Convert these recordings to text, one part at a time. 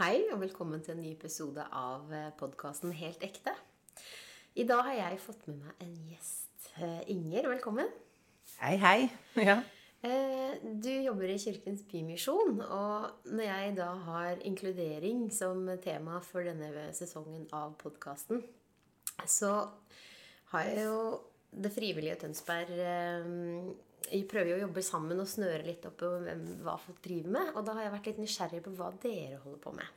Hei, og velkommen til en ny episode av podkasten Helt ekte. I dag har jeg fått med meg en gjest. Eh, Inger, velkommen. Hei, hei. Ja. Eh, Du jobber i Kirkens Bymisjon, og når jeg da har inkludering som tema for denne sesongen av podkasten, så har jeg jo Det frivillige Tønsberg eh, prøver jo å jobbe sammen og snøre litt opp hvem, hva folk driver med. Og da har jeg vært litt nysgjerrig på hva dere holder på med.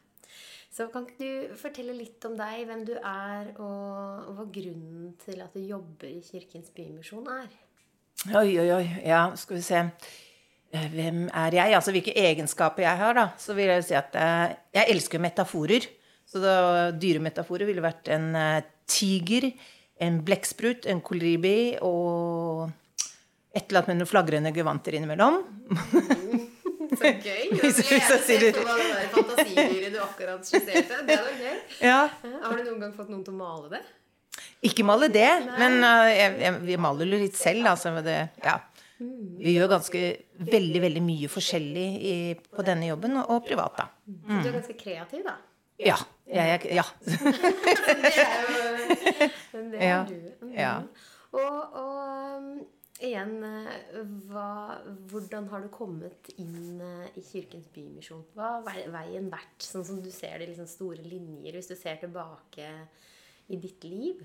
Så kan ikke du fortelle litt om deg, hvem du er, og hva grunnen til at du jobber i Kirkens Bymisjon er? Oi, oi, oi. Ja, skal vi se. Eh, Hvem er jeg? Altså hvilke egenskaper jeg har, da. Så vil jeg si at eh, jeg elsker metaforer. Så da, dyremetaforer ville vært en eh, tiger, en blekksprut, en kolibi og et eller annet med noen flagrende gevanter innimellom. Så gøy! Det hvis jeg er hva det der fantasidyret du akkurat skisserte. Det var gøy. Ja. Har du noen gang fått noen til å male det? Ikke male det, men uh, jeg, jeg, vi maler jo litt selv, altså. Det, ja. Vi gjør ganske veldig, veldig mye forskjellig i, på denne jobben, og, og privat, da. Du er ganske kreativ, da. Ja. Jeg, jeg, ja. Det er jo det er Ja. du. Mm. Ja. Og, og um, igjen, eh, hva, hvordan har du kommet inn eh, i Kirkens Bymisjon? Hva har veien vært, sånn som du ser det i liksom store linjer, hvis du ser tilbake i ditt liv?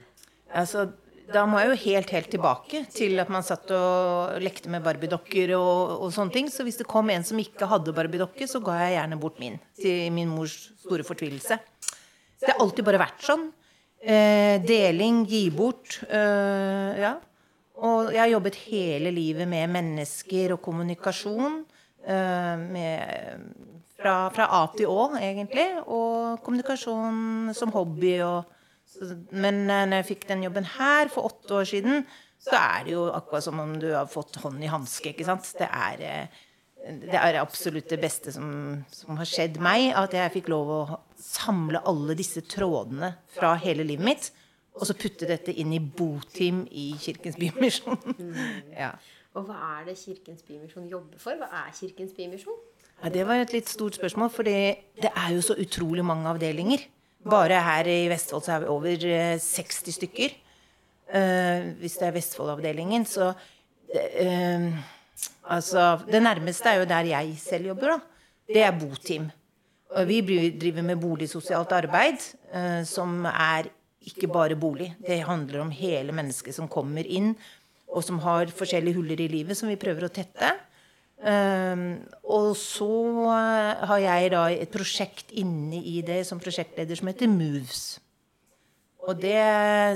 Altså, da må jeg jo helt, helt tilbake til at man satt og lekte med barbiedokker og, og sånne ting. Så hvis det kom en som ikke hadde barbiedokke, så ga jeg gjerne bort min. Til min mors store fortvilelse. Det har alltid bare vært sånn. Eh, deling, gi bort. Eh, ja. Og jeg har jobbet hele livet med mennesker og kommunikasjon. Eh, med, fra, fra A til Å, egentlig. Og kommunikasjon som hobby og Men eh, når jeg fikk den jobben her for åtte år siden, så er det jo akkurat som om du har fått hånd i hanske, ikke sant. Det er, eh, det er absolutt det beste som, som har skjedd meg, at jeg fikk lov å samle alle disse trådene fra hele livet mitt, og så putte dette inn i boteam i Kirkens Bymisjon. Ja. Og hva er det Kirkens Bymisjon jobber for? Hva er Kirkens Bymisjon? Ja, det var et litt stort spørsmål, for det er jo så utrolig mange avdelinger. Bare her i Vestfold så er vi over eh, 60 stykker. Uh, hvis det er Vestfold-avdelingen, så uh, Altså, det nærmeste er jo der jeg selv jobber, da. Det er boteam. Og vi driver med boligsosialt arbeid, uh, som er ikke bare bolig. Det handler om hele mennesket som kommer inn, og som har forskjellige huller i livet som vi prøver å tette. Um, og så eh, har jeg da et prosjekt inne i det som prosjektleder som heter Moves. Og det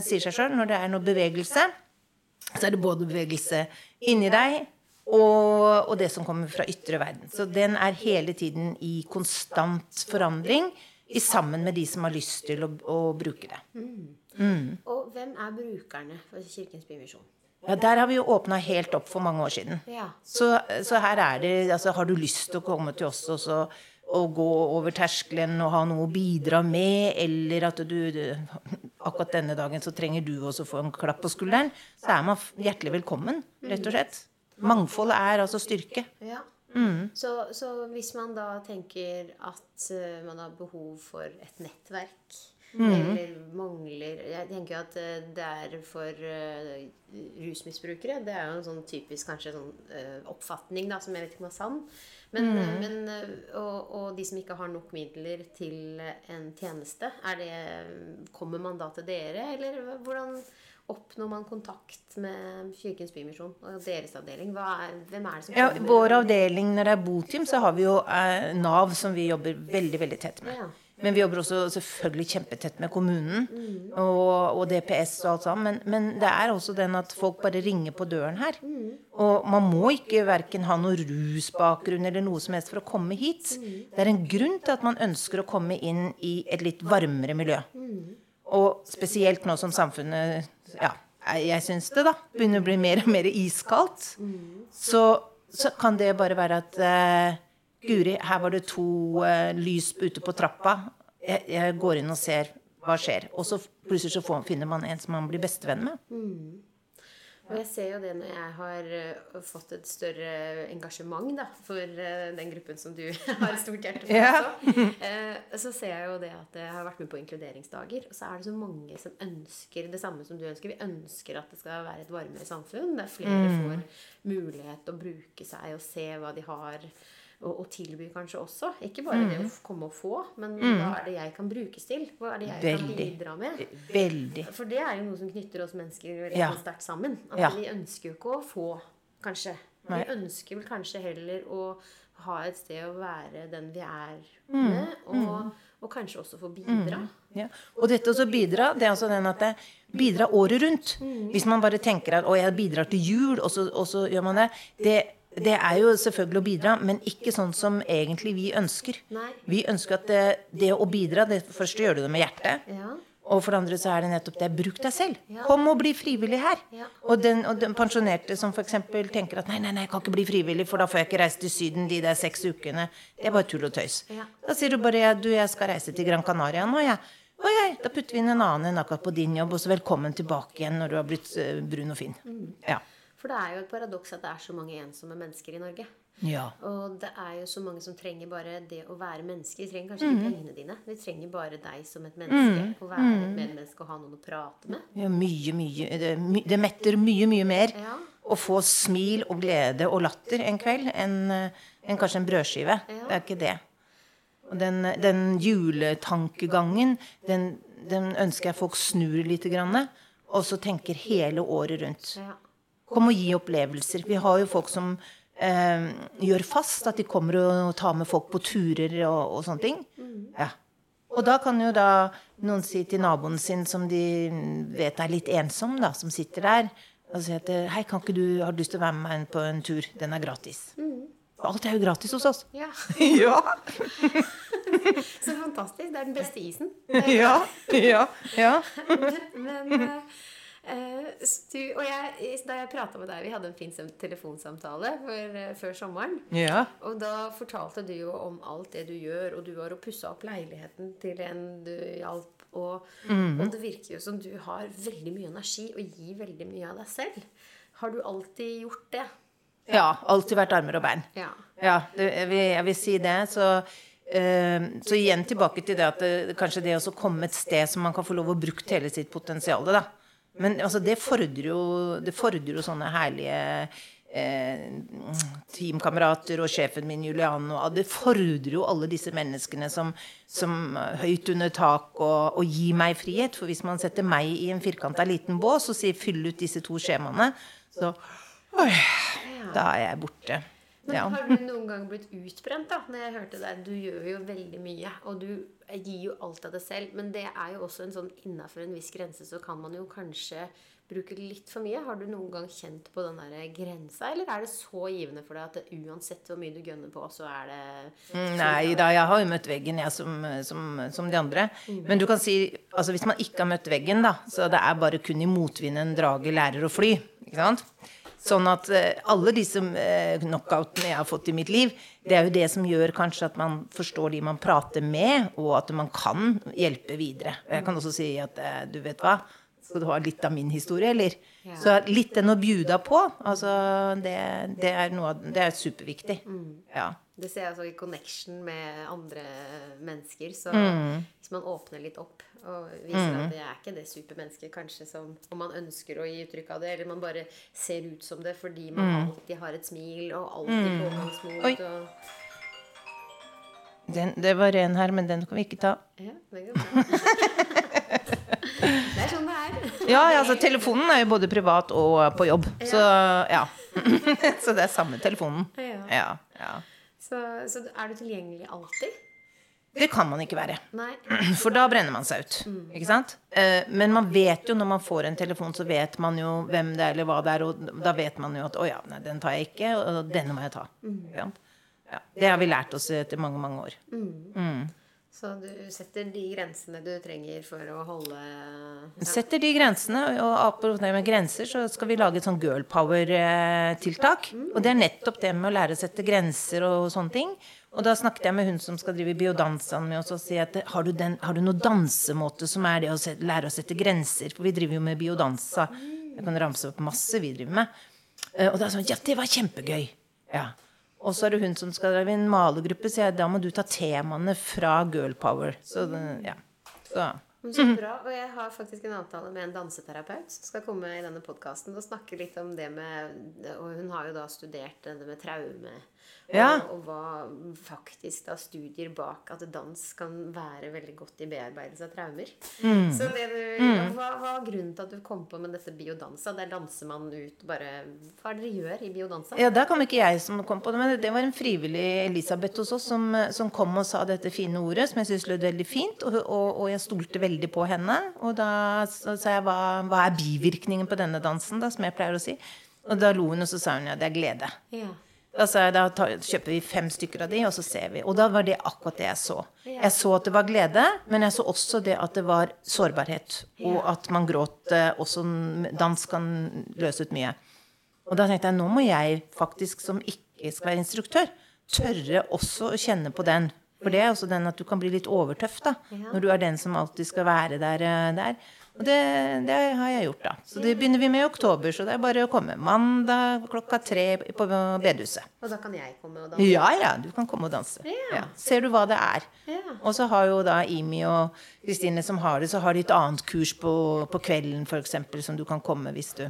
sier seg sjøl. Når det er noe bevegelse, så er det både bevegelse inni deg og, og det som kommer fra ytre verden. Så den er hele tiden i konstant forandring sammen med de som har lyst til å, å bruke det. Og hvem er brukerne for Kirkens Bymisjon? Ja, Der har vi jo åpna helt opp for mange år siden. Ja. Så, så her er det altså, Har du lyst til å komme til oss og, så, og gå over terskelen og ha noe å bidra med, eller at du, du Akkurat denne dagen så trenger du også få en klapp på skulderen, så er man hjertelig velkommen, rett og slett. Mangfold er altså styrke. Ja. Så, så hvis man da tenker at eh, man har behov for et nettverk, eller mangler Jeg tenker jo at eh, det er for uh, rusmisbrukere Det er jo en sånn typisk kanskje sånn uh, oppfatning da, som jeg vet ikke om er sann. Men, men uh, og, og de som ikke har nok midler til en tjeneste, er det, kommer man da til dere, eller hvordan oppnår man kontakt med Kirkens Bymisjon og deres avdeling? Er, hvem er det som Ja, vår avdeling når det er boteam, så har vi jo eh, Nav som vi jobber veldig veldig tett med. Ja. Men vi jobber også selvfølgelig kjempetett med kommunen og, og DPS og alt sammen. Men, men det er også den at folk bare ringer på døren her. Og man må ikke verken ha noe rusbakgrunn eller noe som helst for å komme hit. Det er en grunn til at man ønsker å komme inn i et litt varmere miljø. Og spesielt nå som samfunnet ja, jeg syns det, da. Begynner å bli mer og mer iskaldt. Så, så kan det bare være at uh, Guri, her var det to uh, lys ute på trappa. Jeg, jeg går inn og ser hva skjer. Og så plutselig så får, finner man en som man blir bestevenn med. Og jeg ser jo det når jeg har uh, fått et større engasjement da, for uh, den gruppen som du har stort hjerte for Ja. også. Uh, så ser jeg jo det at jeg har vært med på inkluderingsdager. Og så er det så mange som ønsker det samme som du ønsker. Vi ønsker at det skal være et varmere samfunn der flere Mm. får mulighet til å bruke seg og se hva de har. Og, og tilby kanskje også. Ikke bare det å Mm. komme og få, men hva er det jeg kan brukes til? Hva er det jeg kan bidra med? Veldig. For det er jo noe som knytter oss mennesker rett Ja. sterkt sammen. At Ja. vi ønsker jo ikke å få, kanskje. Nei. Vi ønsker vel kanskje heller å ha et sted å være den vi er Mm. med, og, og kanskje også få bidra. Ja. Og dette å bidra, det er altså den at det bidra året rundt. Hvis man bare tenker at 'å, jeg bidrar til jul', og så, og så gjør man det. det. Det er jo selvfølgelig å bidra, men ikke sånn som egentlig vi ønsker. Vi ønsker at det, det å bidra det Først gjør du det med hjertet. Og for det andre så er det nettopp det. Bruk deg selv. Kom og bli frivillig her. Og, den, og den pensjonerte som f.eks. tenker at nei, nei, nei, jeg kan ikke bli frivillig, for da får jeg ikke reise til Syden de der seks ukene. Det er bare tull og tøys. Da sier du bare du, jeg skal reise til Gran Canaria nå, jeg. Ja. Oi, oi, da putter vi inn en annen enn akkurat på din jobb, og så velkommen tilbake igjen når du har blitt eh, brun og fin. Mm. Ja. For det er jo et paradoks at det er så mange ensomme mennesker i Norge. Ja. Og det er jo så mange som trenger bare det å være menneske. De trenger kanskje Mm. ikke pengene dine. De trenger bare deg som et menneske. Å være Mm. et medmenneske og ha noen å prate med. ja mye, mye det, det metter mye, mye mer Ja. å få smil og glede og latter en kveld enn en kanskje en brødskive. Ja. Det er ikke det. Og den, den juletankegangen, den, den ønsker jeg folk snur litt, grann, og så tenker hele året rundt. Ja. Kom og gi opplevelser. Vi har jo folk som eh, gjør fast at de kommer og tar med folk på turer og, og sånne ting. Ja. Og da kan jo da noen si til naboen sin, som de vet er litt ensom, da, som sitter der, og si at hei, kan ikke du, har du lyst til å være med meg på en tur? Den er gratis. For alt er jo gratis hos oss. ja. ja. Så fantastisk. Det er den beste isen. ja. Ja. Ja. Men eh, s- du, Og jeg, da jeg prata med deg Vi hadde en fin telefonsamtale for, eh, før sommeren. Ja. Og da fortalte du jo om alt det du gjør, og du var og pussa opp leiligheten til en du hjalp. Og, og det virker jo som du har veldig mye energi og gir veldig mye av deg selv. Har du alltid gjort det? ja. Alltid vært armer og bein. Ja. Ja, det, jeg, vil, jeg vil si det. Så, eh, så igjen tilbake til det at det, kanskje det å komme et sted som man kan få lov å bruke hele sitt potensial, da. Men altså, det fordrer jo, det fordrer jo sånne herlige eh, teamkamerater og sjefen min Julian og Det fordrer jo alle disse menneskene som, som høyt under tak og, og gir meg frihet. For hvis man setter meg i en firkanta liten bås og sier 'fyll ut disse to skjemaene', så øy, da er jeg borte. Men Ja. har du noen gang blitt utbrent, da? Når jeg hørte deg. Du gjør jo veldig mye, og du gir jo alt av det selv. Men det er jo også en sånn innafor en viss grense så kan man jo kanskje bruke litt for mye. Har du noen gang kjent på den der grensa, eller er det så givende for deg at det, uansett hvor mye du gønner på, så er det Mm, Nei da, jeg har jo møtt veggen, jeg, som, som, som de andre. Men du kan si altså hvis man ikke har møtt veggen, da, så det er bare kun i motvind en drage lærer å fly. Ikke sant? Sånn at eh, alle disse eh, knockoutene jeg har fått i mitt liv, det er jo det som gjør kanskje at man forstår de man prater med, og at man kan hjelpe videre. Jeg kan også si at eh, du vet hva, skal du ha litt av min historie, eller? Ja. Så litt den å bjuda på, altså det, det er noe Det er superviktig. Ja. Det ser jeg også i connection med andre mennesker. Så Mm. hvis man åpner litt opp og viser at det er ikke det supermennesket kanskje som Om man ønsker å gi uttrykk av det, eller man bare ser ut som det fordi man alltid har et smil og alltid Mm. pågangsmot og Den, det var en her, men den kan vi ikke ta. Ja, det går bra. det er sånn det er. Ja, ja, altså telefonen er jo både privat og på jobb. Så ja. så det er samme telefonen. Ja. Ja, ja. Så, så er du tilgjengelig alltid? Det kan man ikke være. Nei. For da brenner man seg ut. Ikke sant? Eh, Men man vet jo når man får en telefon, så vet man jo hvem det er, eller hva det er, og da vet man jo at å ja, nei, den tar jeg ikke, og denne må jeg ta. Ja. Det har vi lært oss etter mange, mange år. Så du setter de grensene du trenger for å holde Setter de grensene, og apropos det med grenser, så skal vi lage et sånn girl power-tiltak. Og det er nettopp det med å lære å sette grenser og sånne ting. Og da snakket jeg med hun som skal drive biodansene med oss og si at har du, den, har du noen dansemåte som er det å sette, lære å sette grenser? For vi driver jo med biodansa Jeg kan ramse opp masse vi driver med. Eh, Og da det sånn Ja, det var kjempegøy! Ja. Og så er det hun som skal drive en malergruppe, så jeg, da må du ta temaene fra Girl Power. Så ja. Så. Så bra. Og jeg har faktisk en avtale med en danseterapeut som skal komme i denne podkasten og snakke litt om det med Og hun har jo da studert det med traume. Og, Ja. og hva faktisk da studier bak at dans kan være veldig godt i bearbeidelse av traumer. Mm. Så det du, ja, hva, hva var grunnen til at du kom på med dette biodansa? Der danser man ut bare Hva er det dere gjør i biodansa? Ja, Der kom ikke jeg som kom på det, men det var en frivillig Elisabeth hos oss som, som kom og sa dette fine ordet, som jeg syntes lød veldig fint, og, og, og jeg stolte veldig på henne. Og da sa jeg hva, hva er bivirkningen på denne dansen, da, som jeg pleier å si. Og da lo hun, og så sa hun ja, det er glede. Ja. Da da tar, kjøper vi fem stykker av de, og så ser vi. Og da var det akkurat det jeg så. Jeg så at det var glede, men jeg så også det at det var sårbarhet. Og at man gråt. eh, Også dans kan løse ut mye. Og da tenkte jeg nå må jeg faktisk, som ikke skal være instruktør, tørre også å kjenne på den. For det er også den at du kan bli litt overtøff da, når du er den som alltid skal være der. eh, der. Og det, det har jeg gjort, da. Så det begynner vi med i oktober, så det er bare å komme. Mandag klokka tre på bedehuset. Og da kan jeg komme og danse? Ja, ja, du kan komme og danse. Ja. Ja. Ser du hva det er. Ja. Og så har jo da Imi og Kristine som har det, så har de et annet kurs på, på kvelden f.eks. som du kan komme hvis du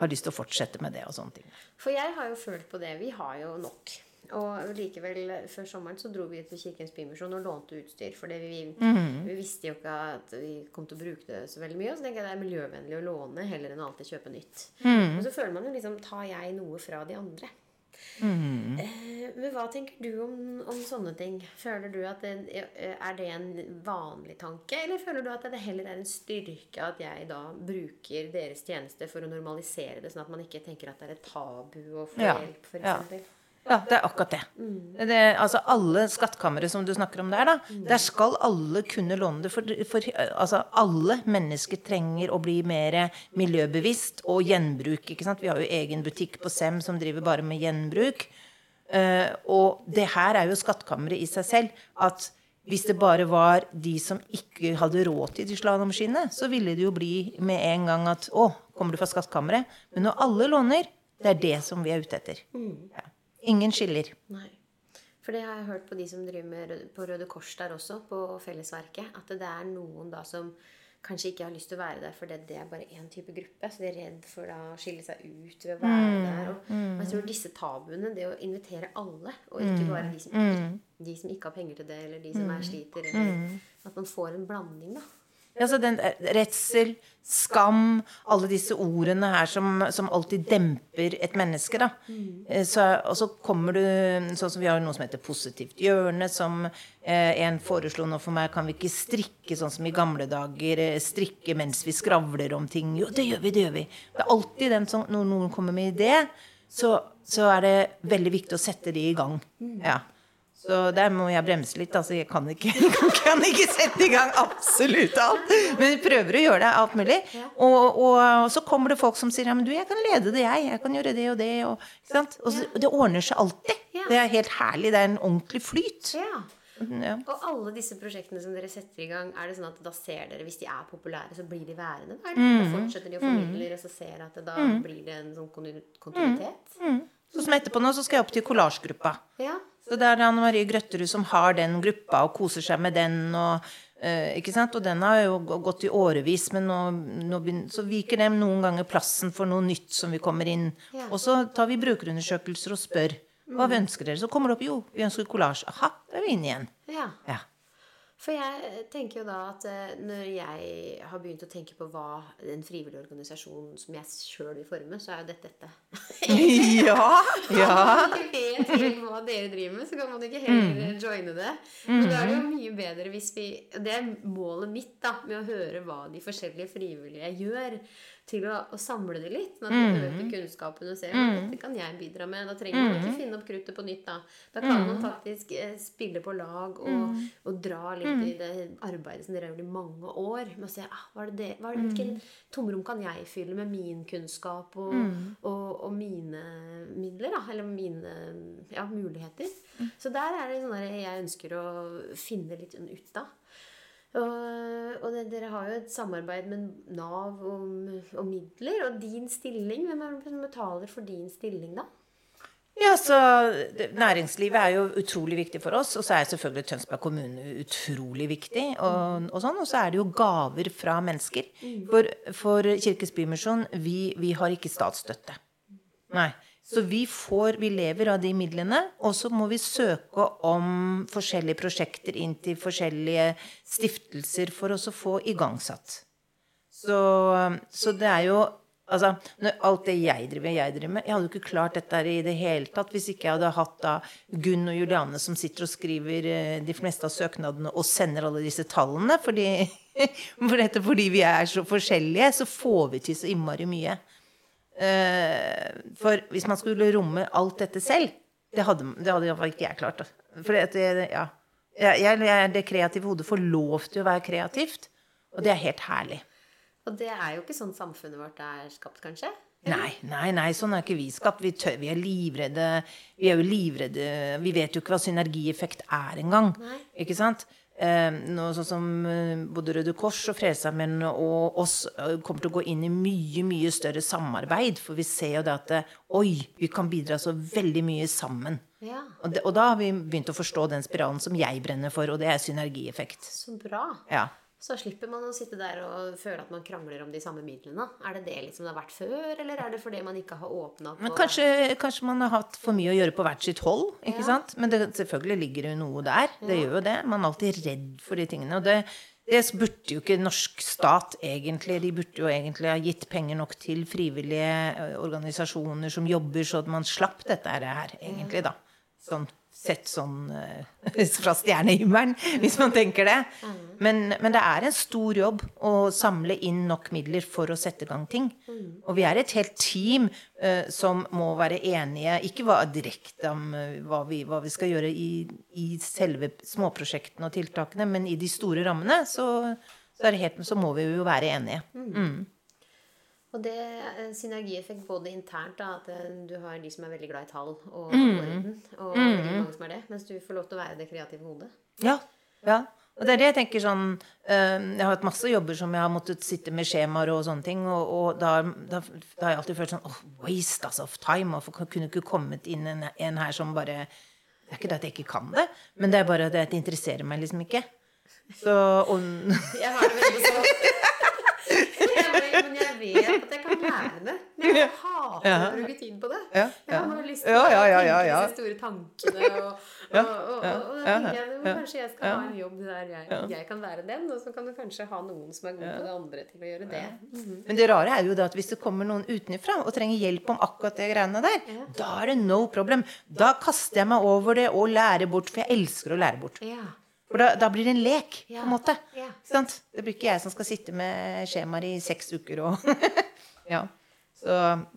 har lyst til å fortsette med det og sånne ting. For jeg har jo følt på det. Vi har jo nok. Og likevel, før sommeren så dro vi til Kirkens Bymisjon og lånte utstyr. For vi, vi visste jo ikke at vi kom til å bruke det så veldig mye. Og så tenker jeg det er miljøvennlig å låne heller enn alltid kjøpe nytt. Men så føler man jo liksom Tar jeg noe fra de andre? Eh, men hva tenker du om, om sånne ting? Føler du at det, Er det en vanlig tanke, eller føler du at det heller er en styrke at jeg da bruker deres tjeneste for å normalisere det, sånn at man ikke tenker at det er et tabu å få Ja, hjelp, for ja. Ja, det er akkurat det. det altså Alle skattkamre som du snakker om der, da, der skal alle kunne låne det. For, for altså, alle mennesker trenger å bli mer miljøbevisst og gjenbruk. ikke sant? Vi har jo egen butikk på Sem som driver bare med gjenbruk. Uh, og det her er jo skattkammeret i seg selv. At hvis det bare var de som ikke hadde råd til de slalåmskiene, så ville det jo bli med en gang at Å, kommer du fra skattkammeret? Men når alle låner, det er det som vi er ute etter. Ja. Ingen skiller. Nei. For det har jeg hørt på de som driver med på Røde Kors der også, på Fellesverket, at det er noen da som kanskje ikke har lyst til å være der fordi det er bare én type gruppe. Så de er redd for da å skille seg ut ved å være der. Og, og jeg tror disse tabuene, det å invitere alle, og ikke bare de som, de som ikke har penger til det, eller de som er sliter, eller at man får en blanding, da. Altså den eh, redsel, skam, alle disse ordene her som, som alltid demper et menneske. da. Eh, Så, og så kommer du Sånn som vi har noe som heter Positivt hjørne, som eh, en foreslo nå for meg. Kan vi ikke strikke sånn som i gamle dager? eh, Strikke mens vi skravler om ting? Jo, det gjør vi, det gjør vi. Det er alltid den som Når noen kommer med idé, så, så er det veldig viktig å sette de i gang. Ja. Så der må jeg bremse litt. Altså, jeg kan ikke, kan ikke sette i gang absolutt alt. Men prøver å gjøre det alt mulig. Og, og, og så kommer det folk som sier ja, men du, jeg kan lede det, jeg. Jeg kan gjøre det og det. Og, og så, det ordner seg alltid. Det er helt herlig. Det er en ordentlig flyt. Ja. Ja. Og alle disse prosjektene som dere setter i gang, er det sånn at da ser dere, hvis de er populære, så blir de værende? Da, da fortsetter de å formidle, og så ser at det, da blir det en sånn kontinuitet? kontinuitet? Så som etterpå nå, så skal jeg opp til kollasjgruppa. Ja. Så det er Anne Marie Grøtterud som har den gruppa og koser seg med den. Og, eh, og den har jo gått i årevis, men nå, nå begynner, så viker dem noen ganger plassen for noe nytt som vi kommer inn. Ja. Og så tar vi brukerundersøkelser og spør hva vi ønsker dere. Så kommer det opp jo, vi ønsker kollasj. Aha, da er vi inne igjen. ja. Ja. For jeg tenker jo da at eh, når jeg har begynt å tenke på hva en frivillig organisasjon som jeg sjøl vil forme, så er jo dette dette. ja, ja. Når man ikke vet helt hva dere driver med, så kan man ikke heller joine det. Men da er det jo mye bedre hvis vi Det er målet mitt da, med å høre hva de forskjellige frivillige gjør. Til å, å samle det litt. Sånn at vi øker kunnskapen og ser hva dette kan jeg bidra med. Da trenger man ikke finne opp kruttet på nytt. Da Da kan man faktisk eh, spille på lag og, og dra litt i det arbeidet som dere har gjort i mange år. Med å se ah, hva er det, hva er det, hvilken tomrom kan jeg fylle med min kunnskap og, og, og mine midler, da, eller mine ja, muligheter. Så der er det sånn jeg ønsker å finne litt ut av. Og, og det, dere har jo et samarbeid med Nav om, om midler. Og din stilling, hvem er det som betaler for din stilling, da? Ja, så Næringslivet er jo utrolig viktig for oss. Og så er selvfølgelig Tønsberg kommune utrolig viktig. Og, og sånn, og så er det jo gaver fra mennesker. For, for Kirkes Bymisjon, vi, vi har ikke statsstøtte. Nei. Så vi får, vi lever av de midlene, og så må vi søke om forskjellige prosjekter inn til forskjellige stiftelser for å få igangsatt. Så, så det er jo Altså, alt det jeg driver jeg driver med Jeg hadde jo ikke klart dette her i det hele tatt hvis ikke jeg hadde hatt da Gunn og Juliane som sitter og skriver eh, de fleste av søknadene og sender alle disse tallene. Fordi, for dette, fordi vi er så forskjellige, så får vi til så innmari mye. Eh, for hvis man skulle romme alt dette selv, det hadde, det hadde iallfall ikke jeg klart. For det, ja, jeg, jeg, det kreative hodet får lov til å være kreativt, og det er helt herlig. Og det er jo ikke sånn samfunnet vårt er skapt, kanskje? Nei, nei, nei, sånn er ikke vi skapt. Vi, tør, vi, er livredde. Vi er jo livredde Vi vet jo ikke hva synergieffekt er engang. Ikke sant? Eh, noe sånn som eh, både Røde Kors og Frelsesarmeen og oss eh, kommer til å gå inn i mye, mye større samarbeid. For vi ser jo det at oi, vi kan bidra så veldig mye sammen. Ja. Og, det, og, da har vi begynt å forstå den spiralen som jeg brenner for, og det er synergieffekt. Så bra. Ja. Så slipper man å sitte der og føle at man krangler om de samme midlene. Er det det liksom det har vært før, eller er det fordi man ikke har åpna på kanskje, kanskje, man har hatt for mye å gjøre på hvert sitt hold. ikke ja. sant? Men det, selvfølgelig ligger det noe der. Det ja. gjør jo det. Man er alltid redd for de tingene. Og det, det burde jo ikke norsk stat egentlig. De burde jo egentlig ha gitt penger nok til frivillige eh, organisasjoner som jobber, så at man slapp dette her, egentlig, da. Sånn sett sånn uh, fra stjernehimmelen, hvis man tenker det. Men, men, det er en stor jobb å samle inn nok midler for å sette i gang ting. Og vi er et helt team uh, som må være enige, ikke direkte om uh, hva, vi, hva, vi, skal gjøre i, i, selve småprosjektene og tiltakene, men i de store rammene så, så, helt, så må vi jo være enige. Mm. Og det er en synergieffekt både internt, da, at eh, du har de som er veldig glad i tall og mm. orden, og mm. mange som er det, mens du får lov til å være det kreative hodet. Ja. ja. Og det er det jeg tenker sånn øh, Jeg har hatt masse jobber som jeg har måttet sitte med skjemaer og sånne ting, og, og da, da, da, har jeg alltid følt sånn oh, Waste altså, of time. Hvorfor kunne ikke kommet inn en, en her som bare Det er ikke det at jeg ikke kan det, men det er bare det at det interesserer meg liksom ikke. Så og, Jeg har det veldig sånn men jeg vet at jeg kan lære det. Men jeg hater ja. å bruke tid på det. Ja, Jeg har bare lyst til å tenke disse store tankene. Og, og, og, og, da tenker jeg kanskje jeg skal ha en jobb der jeg, jeg, kan være den, og så kan du kanskje ha noen som er god på det andre, til å gjøre det. Mm. Men det rare er jo da at hvis det kommer noen utenfra og trenger hjelp om akkurat det greiene der, da er det no problem. Da kaster jeg meg over det og lærer bort, for jeg elsker å lære bort. Ja. For da, da, blir det en lek, på en måte. Det blir ikke jeg som skal sitte med skjemaer i seks uker og ja. Så,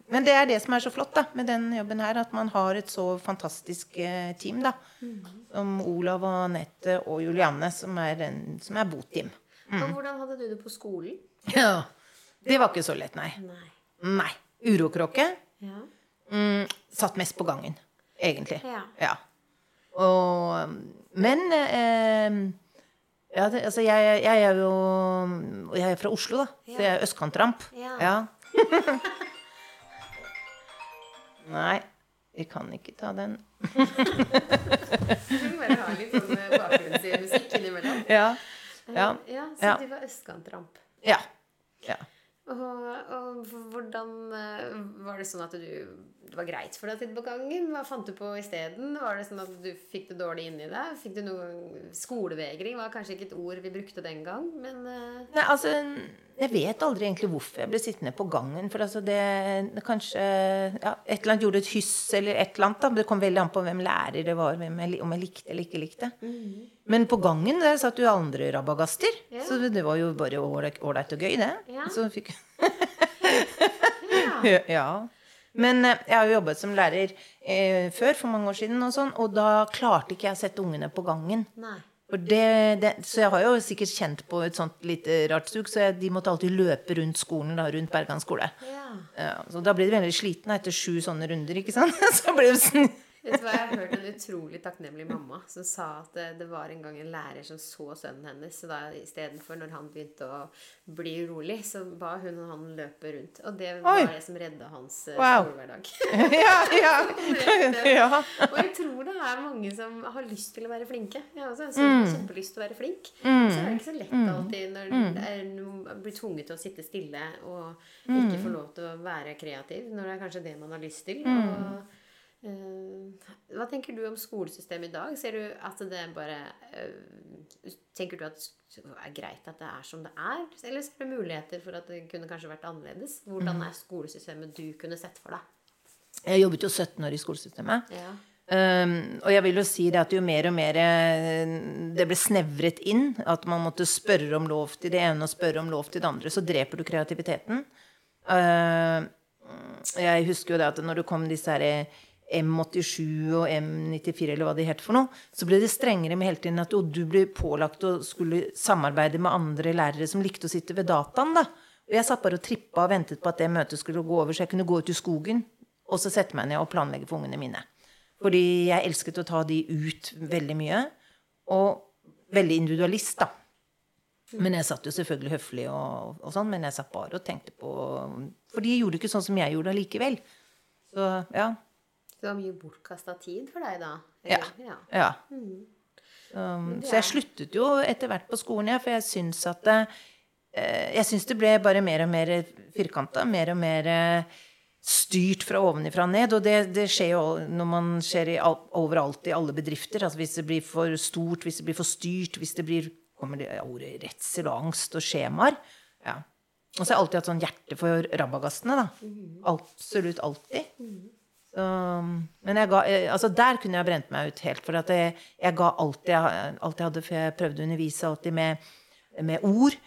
men det er det som er så flott da, med den jobben her, at man har et så fantastisk eh, team. da, mm. Som Olav og Anette og Julianne, som er, en, som er boteam. Mm. Og hvordan hadde du det på skolen? Ja, Det var ikke så lett, nei. Nei. nei. Urokråke. Ja. Mm, satt mest på gangen, egentlig. Ja. ja. Og men eh, ja, det, altså jeg, jeg, er jo Jeg er fra Oslo, da. Ja. Så jeg er østkantramp. Ja. ja. Nei, vi kan ikke ta den. du må bare ha litt sånn eh, bakgrunnsmusikk innimellom. Ja. Ja. ja. Så du var østkantramp. Ja. ja. Og, og, hvordan eh, Var det sånn at du, det var greit for deg å? Hva fant du på isteden? Var det sånn at du fikk det dårlig inni deg? Fikk du noe Skolevegring var kanskje ikke et ord vi brukte den gang, men uh... Nei, altså Jeg vet aldri egentlig hvorfor jeg ble sittende på gangen. For altså det, det kanskje ja, Et eller annet gjorde et hyss eller et eller annet. Da. Det kom veldig an på hvem lærer det var, jeg, om jeg likte eller ikke likte. Mm. Men på gangen der satt jo andre rabagaster. Ja. Så det var jo bare ålreit og gøy, det. Ja. Så fikk ja. ja. Men eh, jeg har jo jobbet som lærer eh, før, for mange år siden, og sånn, og da klarte ikke jeg å sette ungene på gangen. Nei. Det, det, så jeg har jo sikkert kjent på et sånt lite rart sug, så jeg, de måtte alltid løpe rundt skolen, da, rundt Bergan skole. Ja. Ja, så da ble de veldig slitne etter sju sånne runder, ikke sant? Så ble de Vet du hva, Jeg har hørt en utrolig takknemlig mamma som sa at det, det var en gang en lærer som så sønnen hennes. Så da istedenfor, når han begynte å bli urolig, så ba hun og han løpe rundt. Og det var Oi. det som redda hans eh, Wow. skolehverdag. ja, ja. ja. Og jeg tror det er mange som har lyst til å være flinke. Jeg har også har kjempelyst til å være flink. Så er det ikke så lett alltid når det er blir tvunget til å sitte stille og ikke få lov til å være kreativ, når det er kanskje det man har lyst til. Og, eh, hva tenker du om skolesystemet i dag? Ser du at det bare eh, Tenker du at det er greit at det er som det er? Eller ser du muligheter for at det kunne kanskje vært annerledes? Hvordan er skolesystemet du kunne sett for deg? Jeg jobbet jo 17 år i skolesystemet. Ja. Um, og jeg vil jo si det at jo mer og mer eh, det ble snevret inn, at man måtte spørre om lov til det ene og spørre om lov til det andre, så dreper du kreativiteten. Uh, jeg husker jo det at når det kom disse her M87 og M94 eller hva de het for noe, så ble det strengere med hele tiden at du ble pålagt å skulle samarbeide med andre lærere som likte å sitte ved dataen, da. Og jeg satt bare og trippa og ventet på at det møtet skulle gå over, så jeg kunne gå ut i skogen og så sette meg ned og planlegge for ungene mine. Fordi jeg elsket å ta de ut veldig mye. Og veldig individualist, da. Men jeg satt jo selvfølgelig høflig, og, og sånn, men jeg satt bare og tenkte på For de gjorde ikke sånn som jeg gjorde allikevel. Så ja. Det var mye bortkasta tid for deg da? Ja. eller? ja. ja. Um, så jeg sluttet jo etter hvert på skolen, ja, for jeg syns at det, eh, Jeg syns det ble bare mer og mer firkanta. Mer og mer eh, styrt fra ovenifra og ned. Og det, det skjer jo når man skjer i all, overalt i alle bedrifter. Altså hvis det blir for stort, hvis det blir for styrt, hvis det blir kommer det ordet redsel og angst og skjemaer. Ja. Og så har jeg alltid hatt sånn hjerte for rabagastene. da. Absolutt alltid. Så, men jeg ga, eh, altså der kunne jeg brent meg ut helt. For at jeg, jeg ga alt jeg, alt jeg hadde, for jeg prøvde å undervise alltid med, med ord.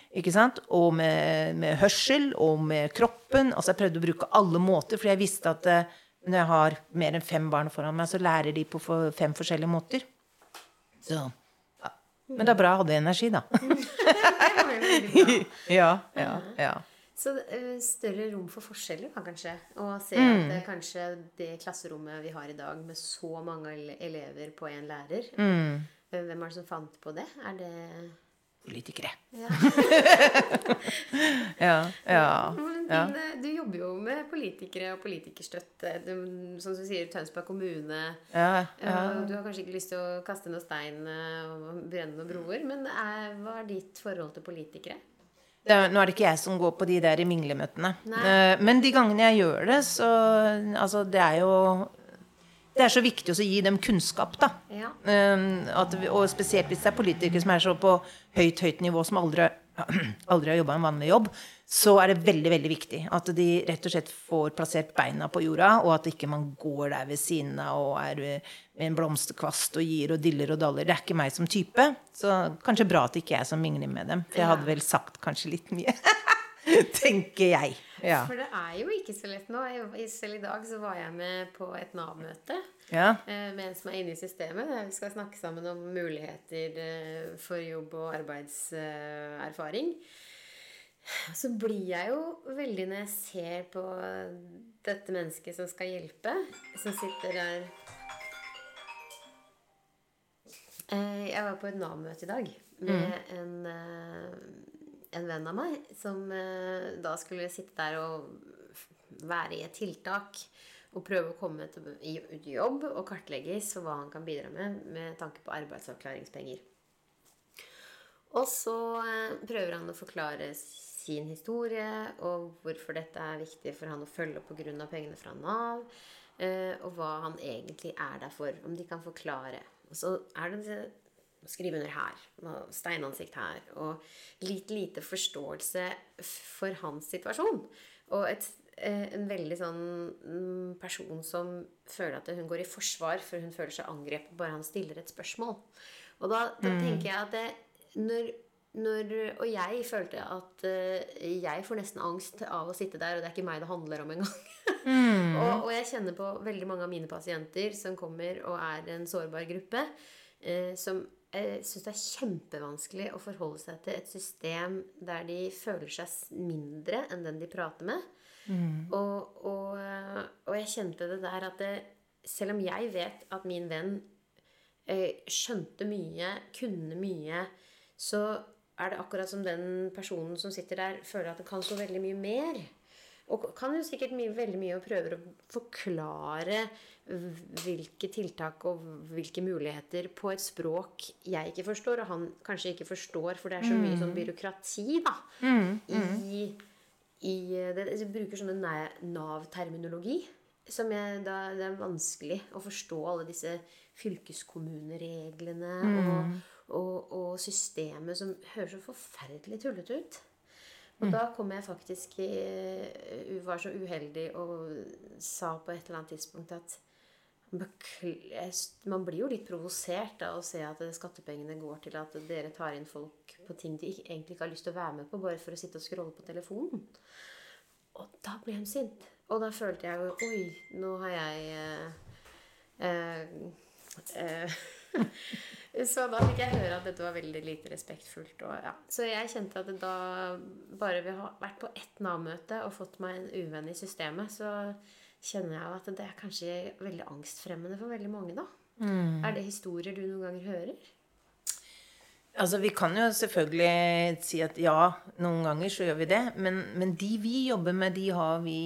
Og med, med hørsel og med kroppen. Altså jeg prøvde å bruke alle måter, for jeg visste at eh, når jeg har mer enn fem barn foran meg, så lærer de på fem forskjellige måter. Så, ja. Men det er bra jeg hadde energi, da. Det var jo veldig bra. ja, ja, ja. Så eh, større rom for forskjeller, da, kanskje. Og se Mm. at det, kanskje det klasserommet vi har i dag, med så mange elever på én lærer Mm. eh, Hvem er det som fant på det? Er det Politikere. ja. Ja, ja. Men ja. eh, Du jobber jo med politikere og politikerstøtte. Du, som du sier, Tønsberg kommune. ja, ja. Ja, Du har kanskje ikke lyst til å kaste noe stein eh, og brenne noen broer, men er, hva er ditt forhold til politikere? Er, nå er det ikke jeg som går på de der minglemøtene. Nei. Eh, Men de gangene jeg gjør det, så Altså, det er jo Det er så viktig å gi dem kunnskap, da. Ja. Um, at, og spesielt hvis det er politikere som er så på høyt, høyt nivå, som aldri, aldri har jobba en vanlig jobb, så er det veldig veldig viktig at de rett og slett får plassert beina på jorda, og at ikke man går der ved siden av og er eh, med en blomsterkvast og gir og diller og daller. Det er ikke meg som type. Så kanskje bra at det ikke er jeg som mingler med dem. For jeg hadde vel sagt kanskje litt mye. Tenker jeg. Ja. For det er jo ikke så lett nå. Selv i dag så var jeg med på et Nav-møte ja. eh, med en som er inne i systemet. der Vi skal snakke sammen om muligheter eh, for jobb og arbeidserfaring. Så blir jeg jo veldig når jeg ser på dette mennesket som skal hjelpe, som sitter der Eh, Jeg var på et Nav-møte i dag med en, eh, en venn av meg som eh, da skulle sitte der og være i et tiltak og prøve å komme ut i jobb og kartlegges for hva han kan bidra med med tanke på arbeidsavklaringspenger. Og så eh, prøver han å forklare sin historie og hvorfor dette er viktig for han å følge opp pga. pengene fra Nav. eh, Og hva han egentlig er der for. Om de kan forklare. Og så er det skrive under her. og Steinansikt her. Og litt lite forståelse for hans situasjon. Og et, eh, en veldig sånn mm, person som føler at hun går i forsvar, for hun føler seg angrepet bare han stiller et spørsmål. Og da, da tenker jeg at det, når, når Og jeg følte at uh, jeg får nesten angst av å sitte der, og det er ikke meg det handler om engang. og, og jeg kjenner på veldig mange av mine pasienter som kommer og er en sårbar gruppe, uh, som eh, syns det er kjempevanskelig å forholde seg til et system der de føler seg mindre enn den de prater med. Og, og, eh, og jeg kjente det der at det, selv om jeg vet at min venn eh, skjønte mye, kunne mye, så er det akkurat som den personen som sitter der, føler at det kan så veldig mye mer. Og kan jo sikkert mye, veldig mye og prøver å forklare hvilke tiltak og hvilke muligheter på et språk jeg ikke forstår, og han kanskje ikke forstår, for det er så mye sånn byråkrati da, i, i det, Jeg bruker sånne Nav-terminologi. Som jeg, da, det er vanskelig å forstå alle disse fylkeskommunereglene og, og, og systemet som høres så forferdelig tullete ut. Og da kom jeg faktisk i, var så uheldig og sa på et eller annet tidspunkt at man blir jo litt provosert av å se at skattepengene går til at dere tar inn folk på ting de egentlig ikke har lyst til å være med på, bare for å sitte og scrolle på telefonen. Og da ble hun sint. Og da følte jeg jo Oi, nå har jeg eh, eh, Så da fikk jeg høre at dette var veldig lite respektfullt. Og, ja. Så jeg kjente at da bare vi har vært på ett Nav-møte og fått meg en uvenn i systemet, så kjenner jeg at det er kanskje veldig angstfremmende for veldig mange, da. Mm. Er det historier du noen ganger hører? Altså, Vi kan jo selvfølgelig si at ja, noen ganger så gjør vi det. Men, men de vi jobber med, de har vi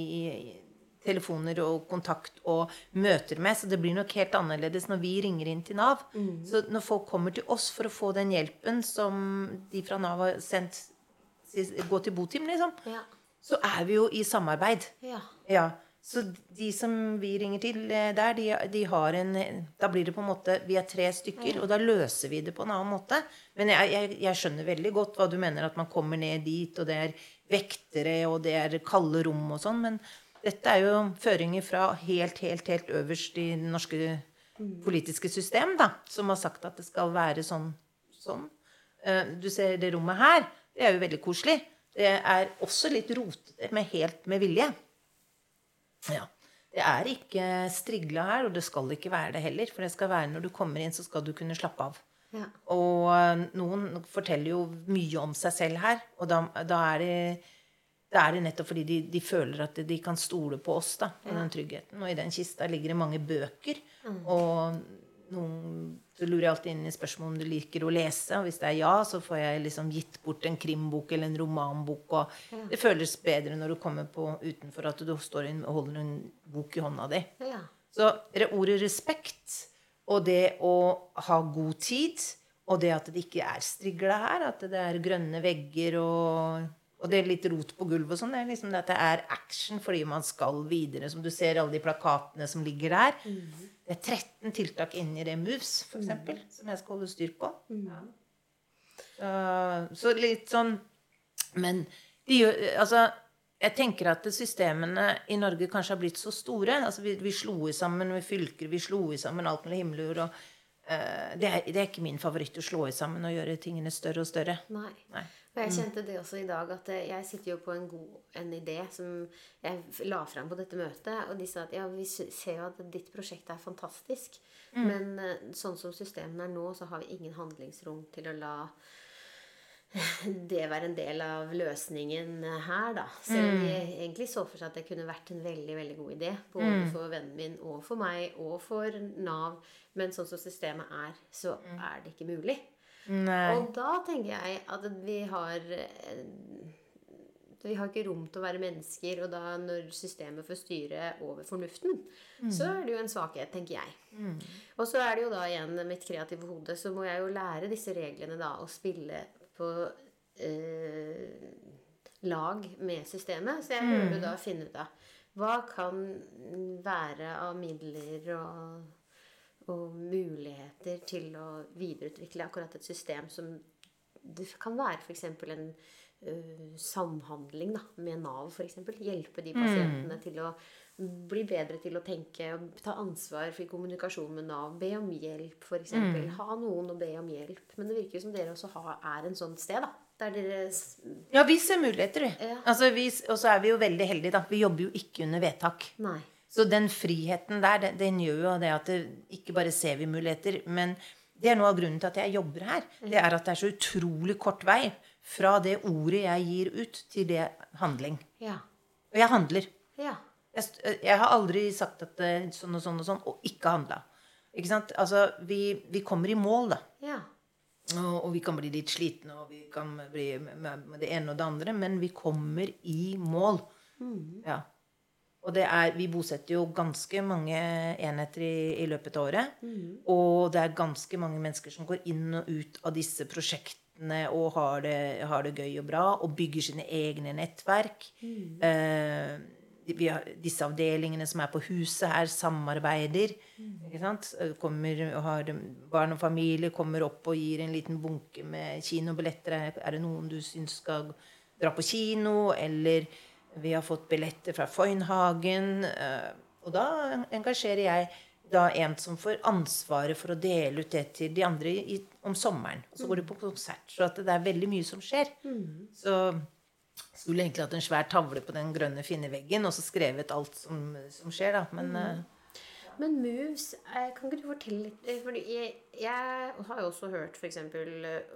telefoner og kontakt og møter med. Så det blir nok helt annerledes når vi ringer inn til Nav. Så når folk kommer til oss for å få den hjelpen som de fra Nav har sendt Gå til Botim, liksom. Ja. Så er vi jo i samarbeid. Ja. Ja. Så de som vi ringer til eh, der, de, de har en Da blir det på en måte Vi er tre stykker, og da løser vi det på en annen måte. Men jeg, jeg, jeg skjønner veldig godt hva du mener, at man kommer ned dit, og det er vektere, og det er kalde rom og sånn. Men dette er jo føringer fra helt, helt, helt øverst i det norske politiske system, da, som har sagt at det skal være sånn. sånn. Eh, Du ser det rommet her. Det er jo veldig koselig. Det er også litt rotete, med helt med vilje. Ja. Det er ikke strigla her, og det skal ikke være det heller. For det skal være når du kommer inn, så skal du kunne slappe av. Ja. Og eh, noen forteller jo mye om seg selv her, og da, da er det da er det nettopp fordi de, de føler at de kan stole på oss, da, og den tryggheten. Og i den kista ligger det mange bøker. Og noen, så lurer jeg alltid inn i spørsmålet om du liker å lese. Og hvis det er ja, så får jeg liksom gitt bort en krimbok eller en romanbok. Og det føles bedre når du kommer på utenfor at du står inn og holder en bok i hånda di. Ja. Så ordet respekt og det å ha god tid, og det at det ikke er strigla her, at det er grønne vegger og, og det er litt rot på gulvet og sånn, det er liksom at det er action fordi man skal videre. Som du ser alle de plakatene som ligger der. Det er 13 tiltak inni det Moves, for eksempel, som jeg skal holde styr på. Så, så litt sånn Men de gjør Altså jeg tenker at systemene i Norge kanskje har blitt så store. Altså vi, vi slo i sammen med fylker, vi slo i sammen alt mellom himmel og jord. eh, det, det er ikke min favoritt å slå i sammen og gjøre tingene større og større. Nei. Nei. Og jeg kjente det også i dag, at jeg sitter jo på en god en idé som jeg la fram på dette møtet. Og de sa at ja, vi ser jo at ditt prosjekt er fantastisk. Men eh, sånn som systemene er nå, så har vi ingen handlingsrom til å la det være en del av løsningen her, da. Selv om vi egentlig så for seg at det kunne vært en veldig veldig god idé. Både for vennen min og for meg og for Nav. Men sånn som systemet er, så er det ikke mulig. Nei. Og da tenker jeg at vi har eh, Vi har ikke rom til å være mennesker, og da når systemet får styre over fornuften, så er det jo en svakhet, tenker jeg. Og så er det jo da igjen mitt kreative hode, så må jeg jo lære disse reglene da å spille på eh, lag med systemet. Så jeg prøver jo da å finne ut av hva kan være av midler og og muligheter til å videreutvikle akkurat et system som Det kan være f.eks. en uh, samhandling da, med Nav, f.eks. Hjelpe de pasientene til å bli bedre til å tenke og ta ansvar for kommunikasjon med Nav. Be om hjelp, f.eks. Ha noen å be om hjelp. Men det virker jo som dere også har, er en sånn sted, da. Der dere Ja, vi ser muligheter, vi. Ja. Altså, vi. Og så er vi jo veldig heldige, da. Vi jobber jo ikke under vedtak. Nei. Så den friheten der, den, den gjør jo det at det, ikke bare ser vi muligheter, men det er noe av grunnen til at jeg jobber her. Det er at det er så utrolig kort vei fra det ordet jeg gir ut, til det handling. Ja. Og jeg handler. Ja. Jeg, jeg har aldri sagt at det er sånn og sånn og sånn, og ikke handla. Ikke sant? Altså, vi, vi kommer i mål, da. Ja. Og, og vi kan bli litt slitne, og vi kan bli med, med det ene og det andre, men vi kommer i mål. Ja. Og det er, vi bosetter jo ganske mange enheter i, i løpet av året. Og det er ganske mange mennesker som går inn og ut av disse prosjektene og har det, har det gøy og bra, og bygger sine egne nettverk. Eh, vi har, disse avdelingene som er på huset her, samarbeider. Ikke sant? Kommer, har barn og familie kommer opp og gir en liten bunke med kinobilletter. Er- Er det noen du syns skal dra på kino? Eller vi har fått billetter fra Foynhagen. eh, Og da engasjerer jeg da en som får ansvaret for å dele ut det til de andre i, om sommeren. Og så går du på konsert. Så at det er veldig mye som skjer. Så skulle egentlig hatt en svær tavle på den grønne finneveggen og så skrevet alt som, som skjer, da. Men eh, Men Moves, eh, kan ikke du fortelle litt eh, Fordi jeg, jeg har jo også hørt f.eks.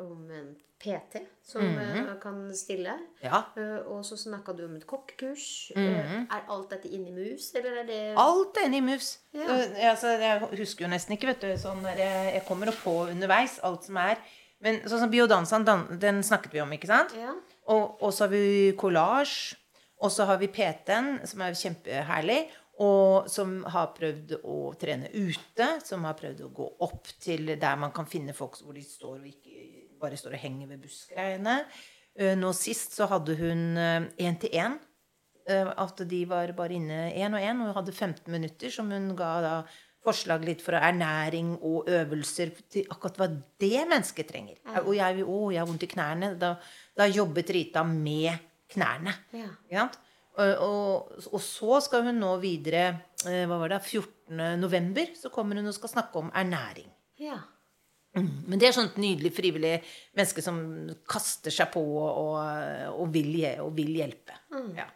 om en PT som eh, kan stille. ja. Eh, Og så snakka du om et kokkekurs. Eh, Er alt dette inni Moves, eller er det Alt er inne i Moves. Ja. Eh, altså, jeg husker jo nesten ikke, vet du. Sånn jeg, kommer og på underveis alt som er. Men sånn som biodansen, den snakket vi om, ikke sant? Ja. Og så har vi collage. Og så har vi PT-en, som er kjempeherlig. Og som har prøvd å trene ute. Som har prøvd å gå opp til der man kan finne folk hvor de står og ikke bare står og henger ved bussgreiene. Eh, Nå sist så hadde hun én-til-én. At de var bare inne én og én og hun hadde 15 minutter, som hun ga da forslag litt for ernæring og øvelser til akkurat hva det mennesket trenger. Og jeg, å, jeg har vondt i knærne. Da, da jobbet Rita med knærne. Ja. Sant? Og, og, så skal hun nå videre eh, Hva var det? 14. november så kommer hun og skal snakke om ernæring. ja. Men det er sånt nydelig frivillig menneske som kaster seg på og, og, vil, og vil hjelpe. Ja.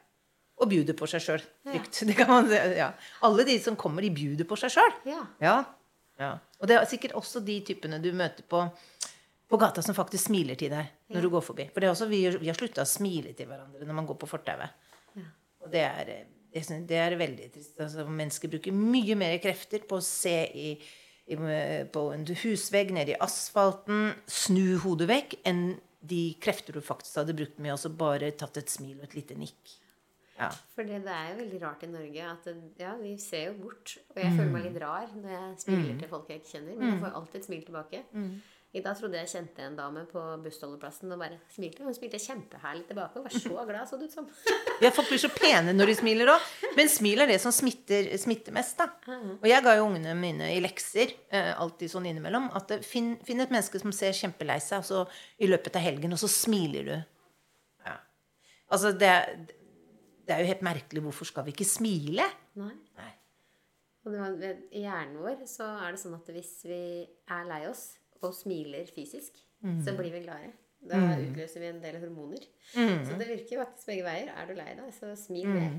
Og bjuder på seg sjøl. Ja. Alle de som kommer, de bjuder på seg sjøl. Ja. Ja. ja. Og det er sikkert også de typene du møter på på gata som faktisk smiler til deg når du går forbi. For det også, vi, vi har slutta å smile til hverandre når man går på fortauet. Og det er, det, synes- det er veldig trist. Altså, mennesker bruker mye mer krefter på å se i, i, på en husvegg nede i asfalten, snu hodet vekk, enn de krefter du faktisk hadde brukt med å bare tatt et smil og et lite nikk. Ja. For det, det er jo veldig rart i Norge at ja, vi ser jo bort. Og jeg føler meg litt rar når jeg smiler til folk jeg ikke kjenner. Men jeg får alltid et smil tilbake. I dag trodde jeg kjente en dame på bussholdeplassen og bare smilte. Hun smilte kjempeherlig tilbake og var så glad, så det ut som. Ja, folk blir så pene når de smiler òg. Men smil er det som smitter, smitter mest. da. Og jeg ga jo ungene mine i lekser eh, alltid sånn innimellom at eh, finn, finn et menneske som ser kjempelei seg, altså, i løpet av helgen, og så smiler du. Ja. Altså, det, det er jo helt merkelig. Hvorfor skal vi ikke smile? Nei. Nei. Og det var, I hjernen vår så er det sånn at hvis vi er lei oss og smiler fysisk, så blir vi gladere. Da utløser vi en del hormoner. Så det virker jo faktisk begge veier. Er du lei deg, så smil mer.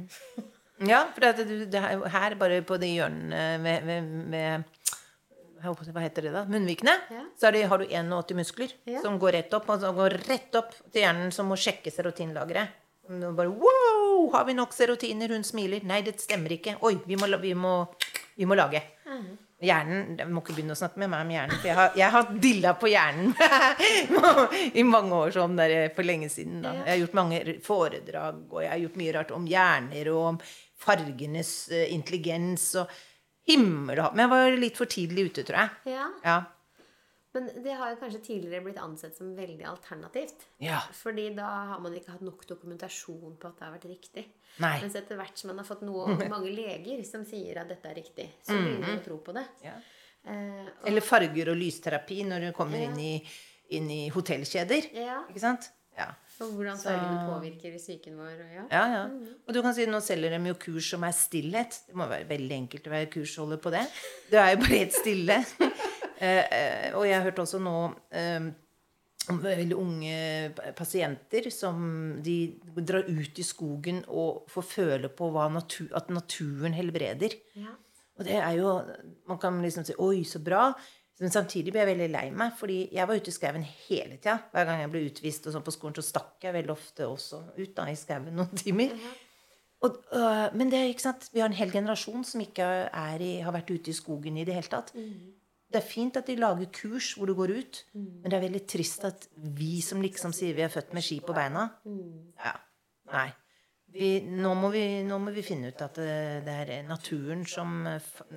Ja, for det, du, det er her, bare på de hjørnene med, med, med Hva heter det, da? Munnvikene. Ja. Så det, har du 81 muskler Ja. som går rett opp. Og som går rett opp til hjernen, som må sjekke serotinlageret. Bare, wow! Har vi nok serotiner? Hun smiler. Nei, det stemmer ikke. Oi, vi må, vi må, vi må lage. Hjernen Jeg må ikke begynne å snakke med meg om hjernen, for jeg har, jeg har dilla på hjernen i mange år sånn der for lenge siden. Da. Jeg har gjort mange foredrag, og jeg har gjort mye rart om hjerner og om fargenes eh, intelligens og himmel og hav. Men jeg var litt for tidlig ute, tror jeg. Ja. Ja. Men det har jo kanskje tidligere blitt ansett som veldig alternativt. Ja. Fordi da har man ikke hatt nok dokumentasjon på at det har vært riktig. Nei. Mens etter hvert som man har fått noe, mange leger som sier at dette er riktig, så begynner man å tro på det. Ja. Eh, og, Eller farger og lysterapi når du kommer Ja. inn, i, inn i hotellkjeder. ja, Ikke sant? Ja. og hvordan fargene påvirker psyken vår. Ja. Ja, ja. Og du kan si, nå selger de jo kurs som er stillhet. Det må være veldig enkelt å være kursholder på det. Det er jo bare helt stille. Eh, eh, og jeg har hørt også nå eh, om veldig unge pasienter som de drar ut i skogen og får føle på hva natu at naturen helbreder. Ja. Og det er jo Man kan liksom si 'oi, så bra'. Men samtidig blir jeg veldig lei meg, fordi jeg var ute i skauen hele tida. Hver gang jeg ble utvist og sånn på skolen, så stakk jeg veldig ofte også ut da, i skauen noen timer. Og, øh, men det er vi har en hel generasjon som ikke er i, har vært ute i skogen i det hele tatt. Det er fint at de lager kurs hvor du går ut, men det er veldig trist at vi som liksom sier vi er født med ski på beina Ja, nei. Vi, nå, må vi, nå må vi finne ut at det, det er naturen som,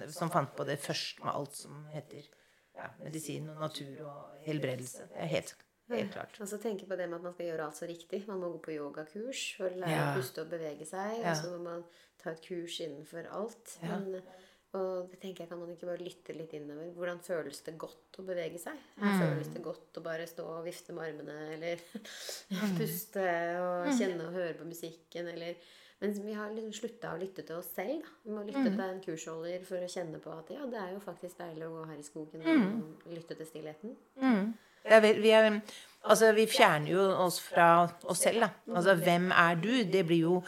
som fant på det først med alt som heter ja, medisin og natur og helbredelse. Det er helt, helt klart. Og så tenke på det med at man skal gjøre alt så riktig. Man må gå på yogakurs for å lære Ja. å puste og bevege seg. Ja. Og så må man ta et kurs innenfor alt. Men, og det tenker jeg kan man ikke bare lytte litt innover. Hvordan føles det godt å bevege seg? Mm. Føles det godt å bare stå og vifte med armene, eller Mm. puste og kjenne og høre på musikken, eller men vi har liksom slutta å lytte til oss selv. Da. Vi må lytte Mm. til en kursholder for å kjenne på at ja, det er jo faktisk deilig å gå her i skogen Mm. og lytte til stillheten. Er vi, er, altså, vi fjerner jo oss fra oss selv, da. Altså, hvem er du? Det blir jo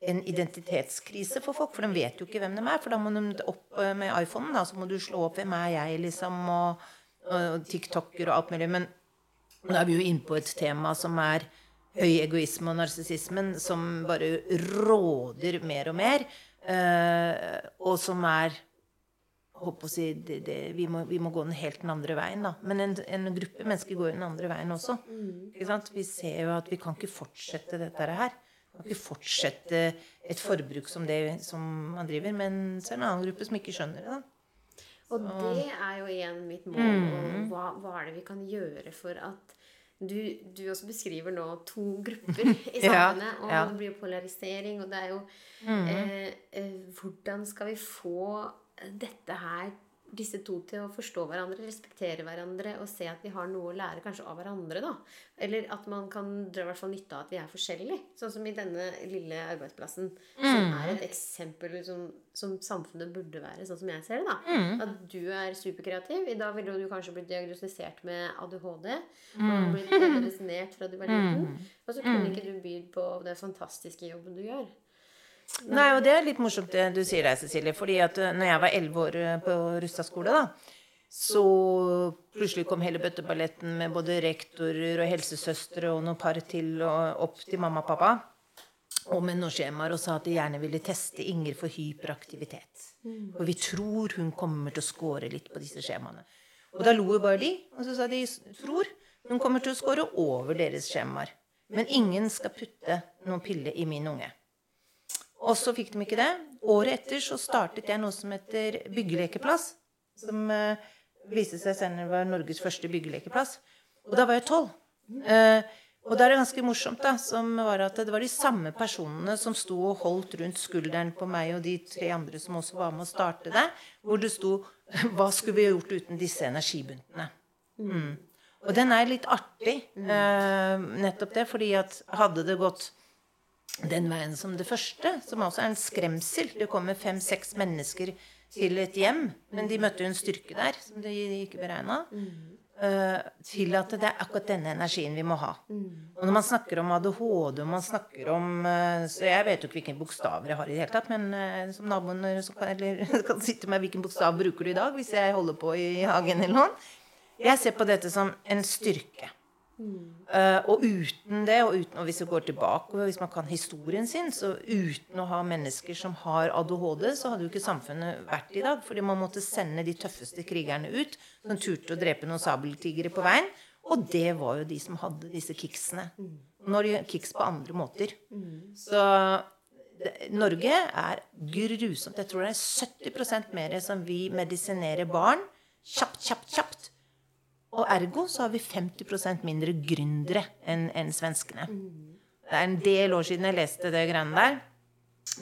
en identitetskrise for folk, for de vet jo ikke hvem de er. For da må de opp eh, med iPhonen, da, så må du slå opp 'Hvem er jeg?' liksom, og, og TikToker og alt mulig. Men nå er vi jo inne på et tema som er høy egoisme og narsissismen, som bare råder mer og mer, eh, og som er si, det, det, vi, må, vi må gå den helt den andre veien. Da. Men en, en gruppe mennesker går den andre veien også. Sant? Vi ser jo at vi kan ikke fortsette dette her. Vi kan ikke fortsette et forbruk som det som man driver. Men så er det en annen gruppe som ikke skjønner det. da. Og det er jo igjen mitt mål. Og hva, hva er det vi kan gjøre for at du, du også beskriver nå to grupper i Ja, samfunnet. Og ja. det blir jo polarisering, og det er jo eh, eh, Hvordan skal vi få dette her disse to til å forstå hverandre, respektere hverandre og se at vi har noe å lære kanskje av hverandre. da. Eller at man kan dra hvert fall nytte av at vi er forskjellige. Sånn som i denne lille arbeidsplassen. Som er et eksempel som, som samfunnet burde være, sånn som jeg ser det. da. At du er superkreativ. I dag ville du kanskje blitt diagnostisert med ADHD. Og blitt medisinert fra du var liten. Og så kunne ikke du bydd på den fantastiske jobben du gjør. Nei, og det er litt morsomt det du sier der, Cecilie. fordi at eh, når jeg var elleve år eh, på Rustad skole, da, så plutselig kom hele bøtteballetten med både rektorer og helsesøstre og noen par til og opp til mamma og pappa. Og med noen skjemaer og sa at de gjerne ville teste Inger for hyperaktivitet. Og vi tror hun kommer til å score litt på disse skjemaene. Og da lo jo bare de, og så sa de tror hun kommer til å score over deres skjemaer. Men ingen skal putte noen pille i min unge. Og så fikk de ikke det. Året etter så startet jeg noe som heter Byggelekeplass. Som eh, viste seg senere var Norges første byggelekeplass. Og da var jeg tolv. Eh, og da er det ganske morsomt, da, som var at det var de samme personene som sto og holdt rundt skulderen på meg og de tre andre som også var med å starte det, hvor det sto Hva skulle vi gjort uten disse energibuntene? Mm. Og den er litt artig, eh, nettopp det, fordi at hadde det gått den veien som det første, som også er en skremsel. Det kommer fem-seks mennesker til et hjem, men de møtte jo en styrke der som de ikke beregna. til at det er akkurat denne energien vi må ha. Og når man snakker om ADHD, og man snakker om eh, Så jeg vet jo ikke hvilke bokstaver jeg har i det hele tatt, men eh, som naboen eh, kan, eller, kan sitte med hvilken bokstav bruker du i dag hvis jeg holder på i hagen eller noe. Jeg ser på dette som en styrke. Eh, og uten det, og, uten, og hvis vi går tilbake, hvis man kan historien sin, så uten å ha mennesker som har ADHD, så hadde jo ikke samfunnet vært i dag. Fordi man måtte sende de tøffeste krigerne ut, som turte å drepe noen sabeltigere på veien. Og det var jo de som hadde disse kicksene. Nå har de kiks på andre måter. Så det, Norge er grusomt. Jeg tror det er 70% mer som vi medisinerer barn kjapt, kjapt, kjapt. Og ergo så har vi 50% mindre gründere enn en svenskene. Det er en del år siden jeg leste det greiene der.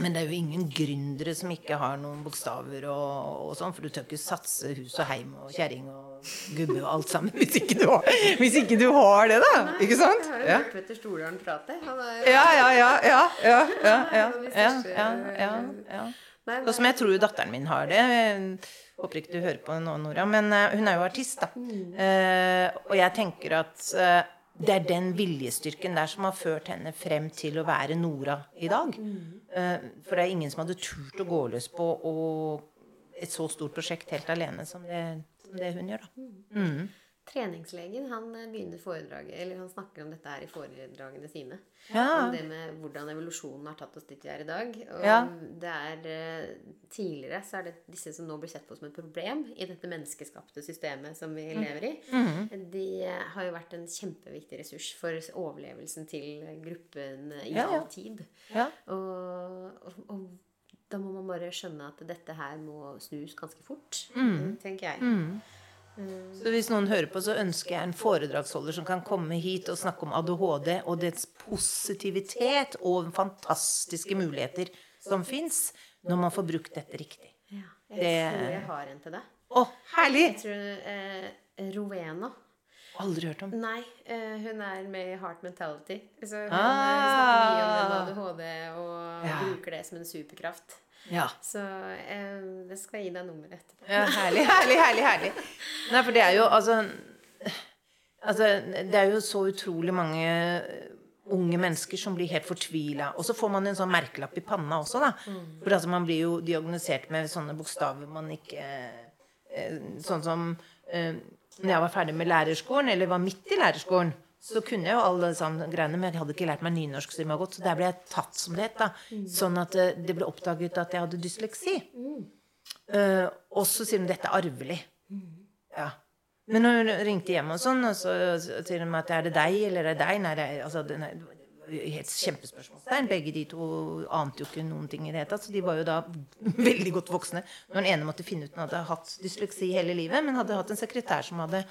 Men det er jo ingen gründere som ikke har noen bokstaver og, og sånn, for du tør ikke satse hus og heim og kjerring og gubbe og alt sammen hvis ikke du har, ikke du har det, da. Ikke sant? Jeg har jo Ja. hørt Petter Stordalen prate. Ja, ja, ja, ja, ja, ja, ja, ja, ja, ja, ja, ja. Sånn som jeg tror datteren min har det. Håper ikke du hører på nå, Nora, men eh, hun er jo artist, da. Uh, og jeg tenker at uh, det er den viljestyrken der som har ført henne frem til å være Nora i dag. Uh, for det er ingen som hadde turt å gå løs på et så stort prosjekt helt alene som det, som det hun gjør, da. Treningslegen han eh, begynner foredraget, eller han snakker om dette her i foredragene sine. Ja. Om det med hvordan evolusjonen har tatt oss dit vi er i dag. Og Ja. det er eh, Tidligere så er det disse som nå blir sett på som et problem i dette menneskeskapte systemet som vi Mm. lever i. Mm. De eh, har jo vært en kjempeviktig ressurs for overlevelsen til gruppen i Ja, all tid. Ja. Og, og, og da må man bare skjønne at dette her må snus ganske fort, Mm. tenker jeg. Så hvis noen hører på, så ønsker jeg en foredragsholder som kan komme hit og snakke om ADHD og dets positivitet og fantastiske muligheter som fins når man får brukt dette riktig. Ja. Jeg Det- tror jeg har en til deg. Å, herlig! Jeg tror eh, Rowena Aldri hørt om. Nei, eh, hun er med i Heart Mentality. Så hun Ah. snakker mye om ADHD og Ja. bruker det som en superkraft. Ja. Så eh, jeg skal gi deg nummeret etterpå. ja. Herlig, herlig, herlig. herlig. Nei, for det er jo altså Altså, det er jo så utrolig mange eh, unge mennesker som blir helt fortvila. Og så får man en sånn merkelapp i panna også, da. For altså, man blir jo diagnosert med sånne bokstaver man ikke eh, Sånn som eh, når jeg var ferdig med lærerskolen, eller var midt i lærerskolen, så kunne jeg jo alle sammen greiene, men jeg hadde ikke lært meg nynorsk så godt, så der ble jeg tatt som det het. Sånn at eh, det ble oppdaget at jeg hadde dysleksi. Uh, og så sier de dette er arvelig. Ja. Men når hun ringte hjem og sånn, og så sier de at er det deg, eller er det deg? Nei, det er, altså, det er helt kjempespørsmålstegn. Begge de to ante jo ikke noen ting i det hele tatt. Så de var jo da veldig godt voksne. Når den ene måtte finne ut at hun hadde hatt dysleksi hele livet, men hadde hatt en sekretær som hadde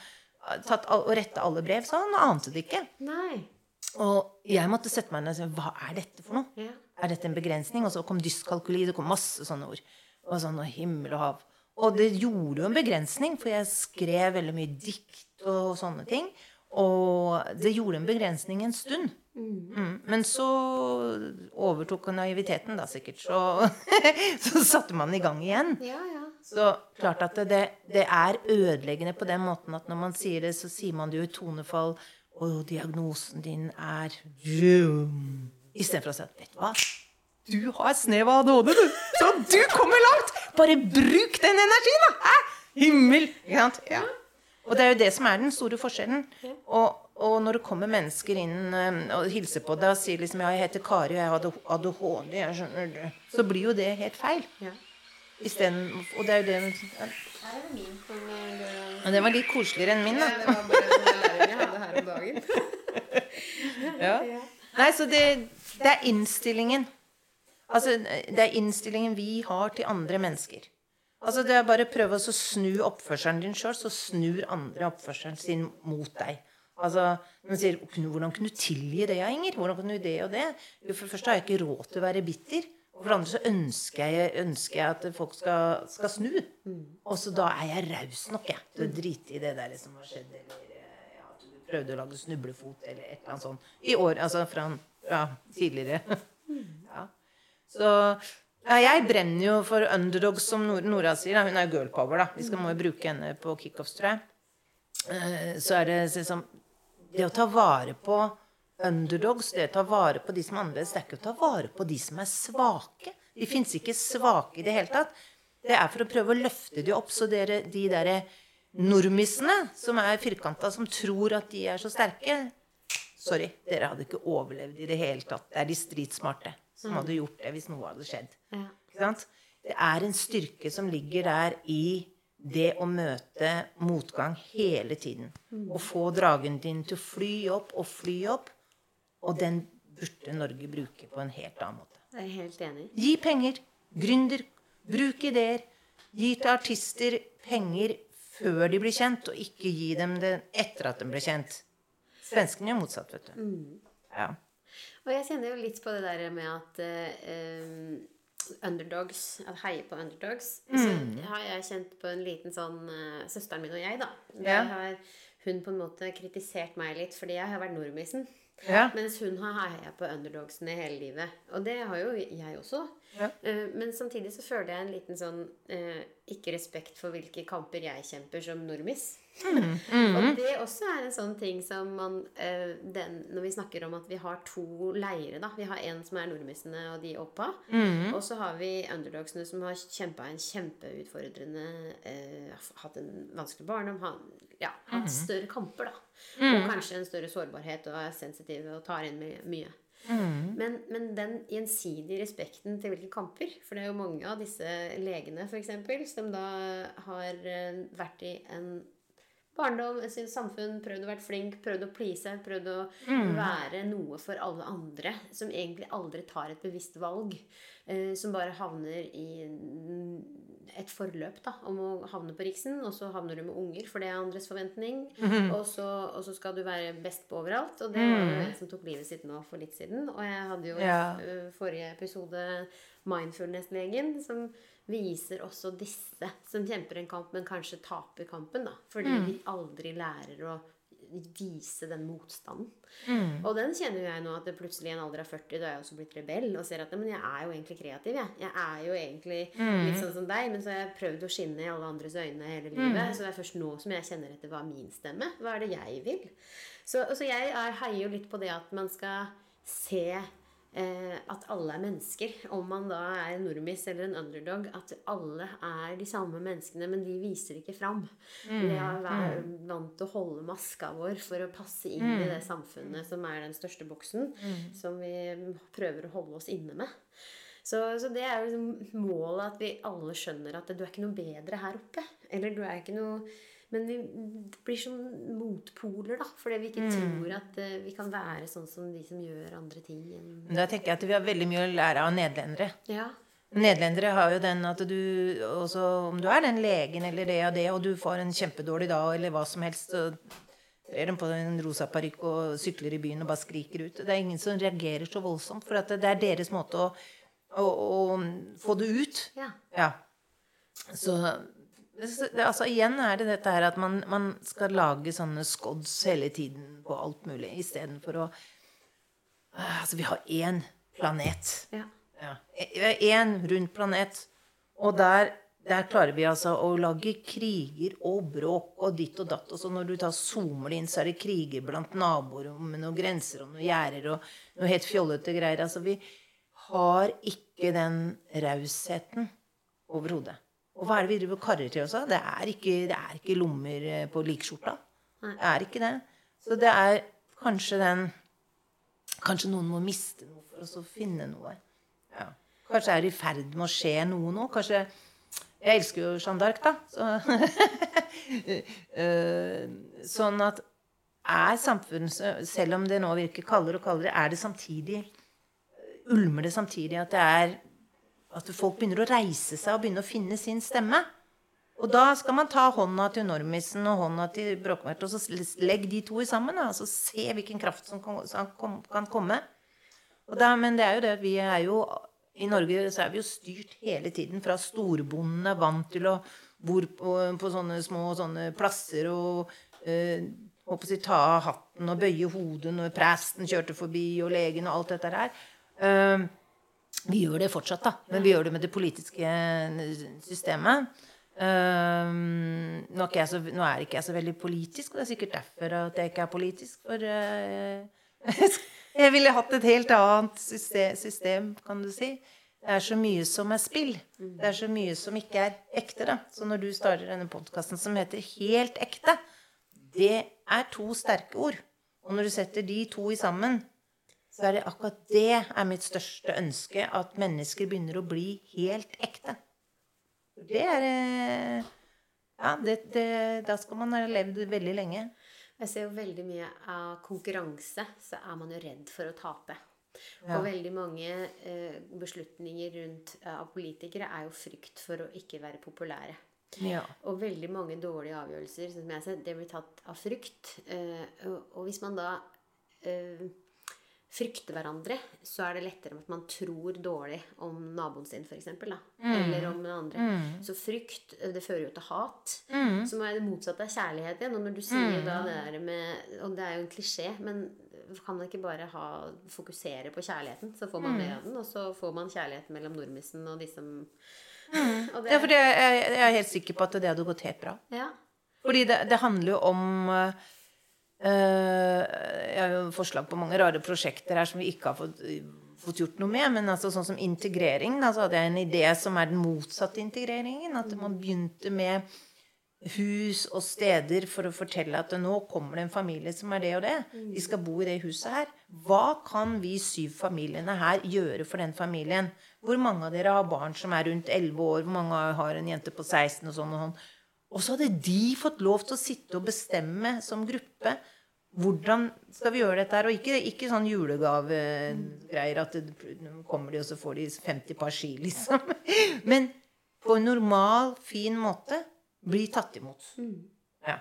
tatt og retta alle brev, så han ante det ikke. Nei. Og jeg måtte sette meg ned og si hva er dette for noe? Ja. Er dette en begrensning? Og så kom dyskalkuli, det kom masse sånne ord. Og sånn og himmel og hav. Og det gjorde jo en begrensning, for jeg skrev veldig mye dikt og sånne ting. Og det gjorde en begrensning en stund. Mm. Men så overtok naiviteten, da sikkert. Så, så satte man i gang igjen. Ja, ja. Så klart at det, det er ødeleggende på den måten at når man sier det, så sier man det jo i tonefall Og diagnosen din er Istedenfor å si at Vet du hva? Du har snev av ADHD, du! Så du kommer langt! Bare bruk den energien, da! Hæ? Himmel! Ja. Og det er jo det som er den store forskjellen. Og, og når det kommer mennesker inn eh, og hilser på deg og sier liksom ja, jeg heter Kari, og jeg har ADHD, jeg skjønner det, så blir jo det helt feil. Ja. Isteden, og det er jo det ja. Her er det min som Men det var litt koseligere enn min, Ja, da. det var bare læreren jeg hadde her om dagen. Ja. Nei, så det, det er innstillingen. Altså, det er innstillingen vi har til andre mennesker. Altså, det er bare å prøve å snu oppførselen din sjøl, så snur andre oppførselen sin mot deg. Altså, man sier, 'Hvordan kunne du tilgi det, Inger?' Hvordan kunne du det og det? Jo, for det første har jeg ikke råd til å være bitter. Og for det andre så ønsker jeg, ønsker jeg at folk skal, skal snu. Og så da er jeg raus nok jeg, til å drite i det der som har skjedd. Eller eh, ja, at du prøvde å lage snublefot eller et eller annet sånt. I år, altså fra, fra tidligere. Ja. Så ja, jeg brenner jo for underdogs, som Nora sier. Hun er jo girl power, da. Vi skal må jo bruke henne på kickoffs, tror jeg. Eh, Så er det liksom Det å ta vare på underdogs, det å ta vare på de som er annerledes, det er ikke å ta vare på de som er svake. De fins ikke svake i det hele tatt. Det er for å prøve å løfte de opp, så dere, de derre nordmissene som er firkanta, som tror at de er så sterke Sorry, dere hadde ikke overlevd i det hele tatt. Det er de stridsmarte som hadde gjort det hvis noe hadde skjedd. Det er en styrke som ligger der i det å møte motgang hele tiden. Å få dragen din til å fly opp og fly opp. Og den burde Norge bruke på en helt annen måte. Jeg er helt enig. Gi penger. Gründer. Bruk ideer. Gi til artister penger før de blir kjent, og ikke gi dem det etter at de blir kjent. Svenskene gjør motsatt, vet du. Ja. Og jeg kjenner jo litt på det der med at uh, underdogs At heie på underdogs. Så har jeg kjent på en liten sånn uh, Søsteren min og jeg, da. Vi Ja. har hun på en måte kritisert meg litt, fordi jeg har vært nordmisen. Ja. Mens hun har heia på underdogsene hele livet. Og det har jo jeg også. Ja. Eh, Men samtidig så føler jeg en liten sånn eh, ikke-respekt for hvilke kamper jeg kjemper som nordmiss. Og det også er en sånn ting som man eh, den, Når vi snakker om at vi har to leire, da. Vi har en som er nordmissene og de oppa. Og så har vi underdogsene som har kjempa en kjempeutfordrende eh, Hatt en vanskelig barndom. Ja, hatt større kamper, da. Og kanskje en større sårbarhet og er sensitive og tar inn my- mye. Men, men den gjensidige respekten til hvilke kamper For det er jo mange av disse legene, for eksempel, som da har eh, vært i en barndom, sitt samfunn, prøvd å være flink, prøvd å please, prøvd å være noe for alle andre. Som egentlig aldri tar et bevisst valg. Eh, som bare havner i mm, et forløp da, om å havne på Riksen. Og så havner du med unger, for det er andres forventning. og, så, og så skal du være best på overalt. Og det var jo en som tok livet sitt nå for litt siden. Og jeg hadde jo Ja. eh, forrige episode Mindfulness-legen, som viser også disse som kjemper en kamp, men kanskje taper kampen. da, Fordi Mm. de aldri lærer å vise den motstanden. Mm. Og den kjenner jo jeg nå at det plutselig i en alder av 40 da er jeg også blitt rebell og ser at men jeg er jo egentlig kreativ. Jeg, jeg er jo egentlig Mm. litt sånn som deg, men så har jeg prøvd å skinne i alle andres øyne hele Mm. livet. Så det er først nå som jeg kjenner etter hva er min stemme. Hva er det jeg vil? Så, så jeg er, heier jo litt på det at man skal se at alle er mennesker. Om man da er en nordmiss eller en underdog. At alle er de samme menneskene, men de viser ikke fram. Vi har vært vant til å holde maska vår for å passe inn i det samfunnet som er den største boksen, som vi prøver å holde oss inne med. Så, så det er jo liksom målet at vi alle skjønner at du er ikke noe bedre her oppe. Eller du er ikke noe Men vi blir som motpoler, da. Fordi vi ikke tror at uh, vi kan være sånn som de som gjør andre ting. enn- Da tenker jeg at vi har veldig mye å lære av nederlendere. Ja. Nederlendere har jo den at du også, Om du er den legen eller det og det, og du får en kjempedårlig dag eller hva som helst, så er de på en rosa parykk og sykler i byen og bare skriker ut. Det er ingen som reagerer så voldsomt, for det er deres måte å, å, å få det ut. ja. Ja. Så altså igjen er det dette her at man, man skal lage sånne scods hele tiden på alt mulig, istedenfor å eh, Altså, vi har én planet. ja. Ja. Én rund planet. Og der, der klarer vi altså å lage kriger og bråk og ditt og datt. Og så når du tar zoomer det inn, så er det kriger blant naboer med noen grenser og noen gjerder og noe helt fjollete greier. Altså, vi har ikke den rausheten overhodet. Og hva er det vi driver og karrer til av? Det er ikke, det er ikke lommer eh, på likskjorta. Det er ikke det. Så det er kanskje den Kanskje noen må miste noe for å finne noe. Ja. Kanskje er det i ferd med å skje noe nå. Kanskje Jeg elsker jo Jeanne d'Arc, da. Så, Eh, sånn at er samfunnet Selv om det nå virker kaldere og kaldere, er det samtidig Ulmer det samtidig at det er At folk begynner å reise seg og begynne å finne sin stemme? Og da skal man ta hånda til Normisen og hånda til Bråkvært, og så legg de to sammen. Da, og så se hvilken kraft som kan, som kan komme. Da, men det er jo det, at vi er jo I Norge så er vi jo styrt hele tiden fra storbondene, vant til å bo på, på sånne små sånne plasser og eh, si, ta av hatten og bøye hodet når presten kjørte forbi, og legen og alt dette her. Eh, vi gjør det fortsatt, da. Men vi gjør det med det politiske systemet. Um, nå, er ikke så, nå er ikke jeg så veldig politisk, og det er sikkert derfor at jeg ikke er politisk. For uh, jeg ville hatt et helt annet system, kan du si. Det er så mye som er spill. Det er så mye som ikke er ekte. da. Så når du starter denne podkasten som heter Helt ekte, det er to sterke ord. Og når du setter de to i sammen, så er det akkurat det er mitt største ønske. At mennesker begynner å bli helt ekte. Det er eh, Ja, det, det, da skal man ha levd veldig lenge. Jeg ser jo veldig mye av konkurranse, så er man jo redd for å tape. Ja. Og veldig mange eh, beslutninger rundt eh, av politikere er jo frykt for å ikke være populære. Ja. Og veldig mange dårlige avgjørelser som jeg ser, det blir tatt av frykt. Eh, og, og hvis man da eh, frykter hverandre, så er det lettere at man tror dårlig om naboen sin, f.eks. Mm. Eller om den andre. Så frykt, eh, det fører jo til hat. Som er det motsatte av kjærlighet igjen. Og når du sier da det der med Og det er jo en klisjé, men kan man ikke bare ha, fokusere på kjærligheten, så får man det av den, og så får man kjærligheten mellom nordmissen og de som og det, ja, for det, jeg, jeg er helt sikker på at det hadde gått helt bra. ja. Fordi det, det handler jo om eh, Jeg har jo forslag på mange rare prosjekter her som vi ikke har fått, fått gjort noe med. Men altså sånn som integrering, da, så hadde jeg en idé som er den motsatte integreringen. At man begynte med hus og steder for å fortelle at nå kommer det en familie som er det og det. De skal bo i det huset her. Hva kan vi syv familiene her gjøre for den familien? Hvor mange av dere har barn som er rundt 11 år? Hvor mange har en jente på 16? Og sånn og sånn. Og så hadde de fått lov til å sitte og bestemme som gruppe hvordan skal vi gjøre dette her? Og ikke, ikke sånn julegavegreier at det, kommer de, og så får de 50 par ski, liksom. Men på en normal, fin måte bli tatt imot. Mm. Ja.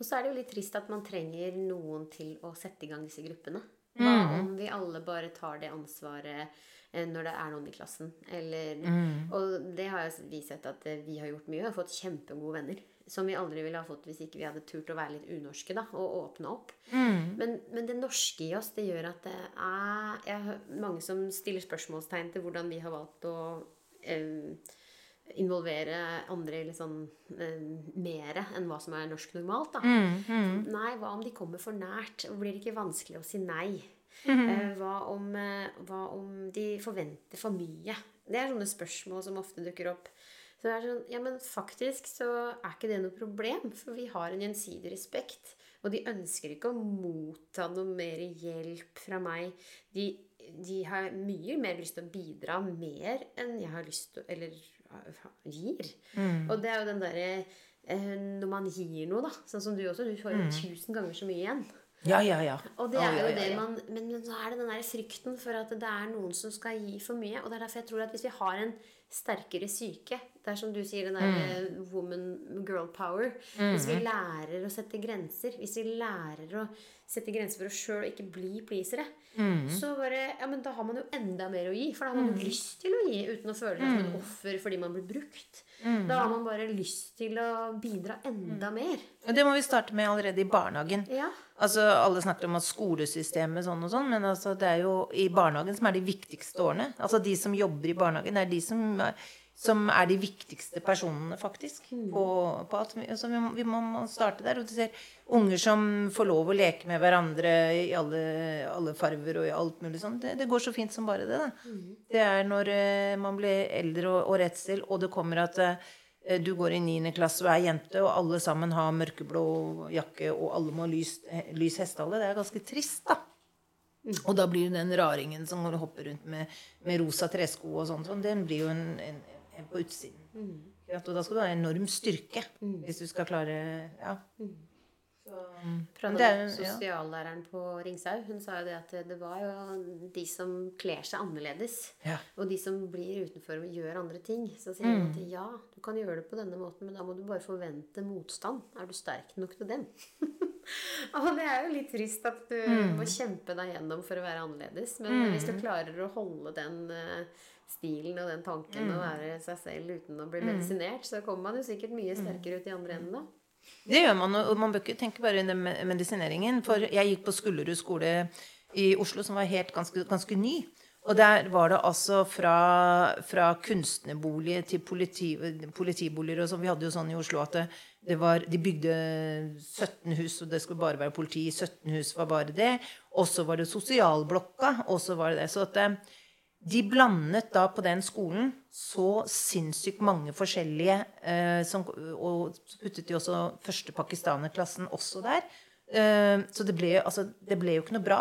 Og så er det jo litt trist at man trenger noen til å sette i gang disse gruppene. Hva Mm. om vi alle bare tar det ansvaret eh, når det er noen i klassen? Eller, Mm. Og det har vi sett at eh, vi har gjort mye. Vi har fått kjempegode venner. Som vi aldri ville ha fått hvis ikke vi hadde turt å være litt unorske da, og åpne opp. Mm. Men, men det norske i oss, det gjør at det er Jeg mange som stiller spørsmålstegn til hvordan vi har valgt å eh, involvere andre eh, mere enn hva som er norsk normalt. Da. Mm. Nei, hva om de kommer for nært? Blir det ikke vanskelig å si nei? Eh, hva, om, eh, hva om de forventer for mye? Det er sånne spørsmål som ofte dukker opp. Så det er sånn, ja, men faktisk så er ikke det noe problem, for vi har en gjensidig respekt. Og de ønsker ikke å motta noe mer hjelp fra meg. De, de har mye mer lyst til å bidra mer enn jeg har lyst til Eller gir. Mm. Og det er jo den derre eh, Når man gir noe, da. Sånn som du også. Du får jo tusen ganger så mye igjen. Ja, ja, ja. Og det er jo ja, ja, det man Men, men så er det den der frykten for at det er noen som skal gi for mye. Og det er derfor jeg tror at hvis vi har en sterkere syke Det er som du sier, den der Mm. eh, woman girl power. Hvis vi lærer å sette grenser, hvis vi lærer å sette grenser for oss sjøl og ikke bli pleasere, Mm. så bare Ja, men da har man jo enda mer å gi. For da har man jo lyst til å gi uten å føle seg som Mm. et offer fordi man blir brukt. Da har man bare lyst til å bidra enda mer. Og det må vi starte med allerede i barnehagen. Ja. Altså, Alle snakker om at skolesystemet sånn og sånn, men altså, det er jo i barnehagen som er de viktigste årene. Altså De som jobber i barnehagen, er de som, som er de viktigste personene, faktisk. På, på at vi, altså, vi, må, vi må starte der. Og du ser unger som får lov å leke med hverandre i alle, alle farver og i alt mulig sånn. Det, det går så fint som bare det. da. Det er når eh, man blir eldre og, og redsel, og det kommer at eh, du går i 9. klasse og er jente, og alle sammen har mørkeblå jakke, og alle må ha lys, eh, lys hestehale. Det er ganske trist, da. Og da blir den raringen som går og hopper rundt med, med rosa tresko og sånt, sånn, den blir jo en, en, en på utsiden. Mm. Og da skal du ha enorm styrke hvis du skal klare Ja. Så, Fra det er ja. sosiallæreren på Ringshaug. Hun sa jo det at det var jo de som kler seg annerledes. Ja. Og de som blir utenfor og gjør andre ting. Så sier hun at ja, du kan gjøre det på denne måten, men da må du bare forvente motstand. Er du sterk nok til den? og det er jo litt trist at du må kjempe deg gjennom for å være annerledes. Men hvis du klarer å holde den eh, stilen og den tanken og være seg selv uten å bli medisinert, så kommer man jo sikkert mye sterkere ut i andre enden da. Det gjør man, og man bør ikke tenke bare under medisineringen. For jeg gikk på Skullerud skole i Oslo, som var helt ganske, ganske ny. Og der var det altså fra, fra kunstnerbolig til politi, politiboliger og sånn. Vi hadde jo sånn i Oslo at det, det var, de bygde 17 hus, og det skulle bare være politi. 17 hus var bare det. Og så var det sosialblokka, og så var det det. Så at de blandet da på den skolen så sinnssykt mange forskjellige eh, som, Og puttet de også første pakistanerklassen også der. Eh, så det ble, altså, det ble jo ikke noe bra.